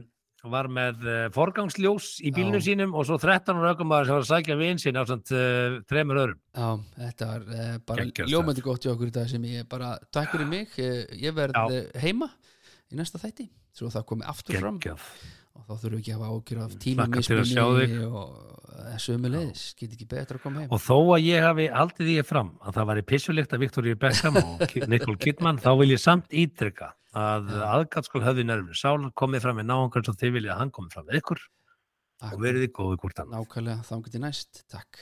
B: var með eh, forgangsljós í bílnum sínum og svo 13 ára aukumæður sem var að sækja vin sín á samt uh, þremur öðrum.
A: Já, þetta var uh, bara ljómandi gott hjá okkur í dag sem ég bara takk fyrir mig, ég verð
B: Já.
A: heima í næsta þætti svo það komi aftur fram.
B: Geggjað.
A: Og þá þurfum við ekki að hafa ágjur af tíma
B: Hlakka til að sjá þig.
A: og sömu leiðis, get ekki betra að koma heim.
B: Og þó að ég hafi haldið því fram að það væri pissulikt að Victoria Beckham og Ki- [LAUGHS] Nicole Kidman þá vil ég samt ítrykka að aðgatskól höfði nærmur sál komið fram með náungar svo þið viljið að hann komið fram með ykkur. Og verið þið góði hvort annar
A: Nákvæmlega, þá getið næst, takk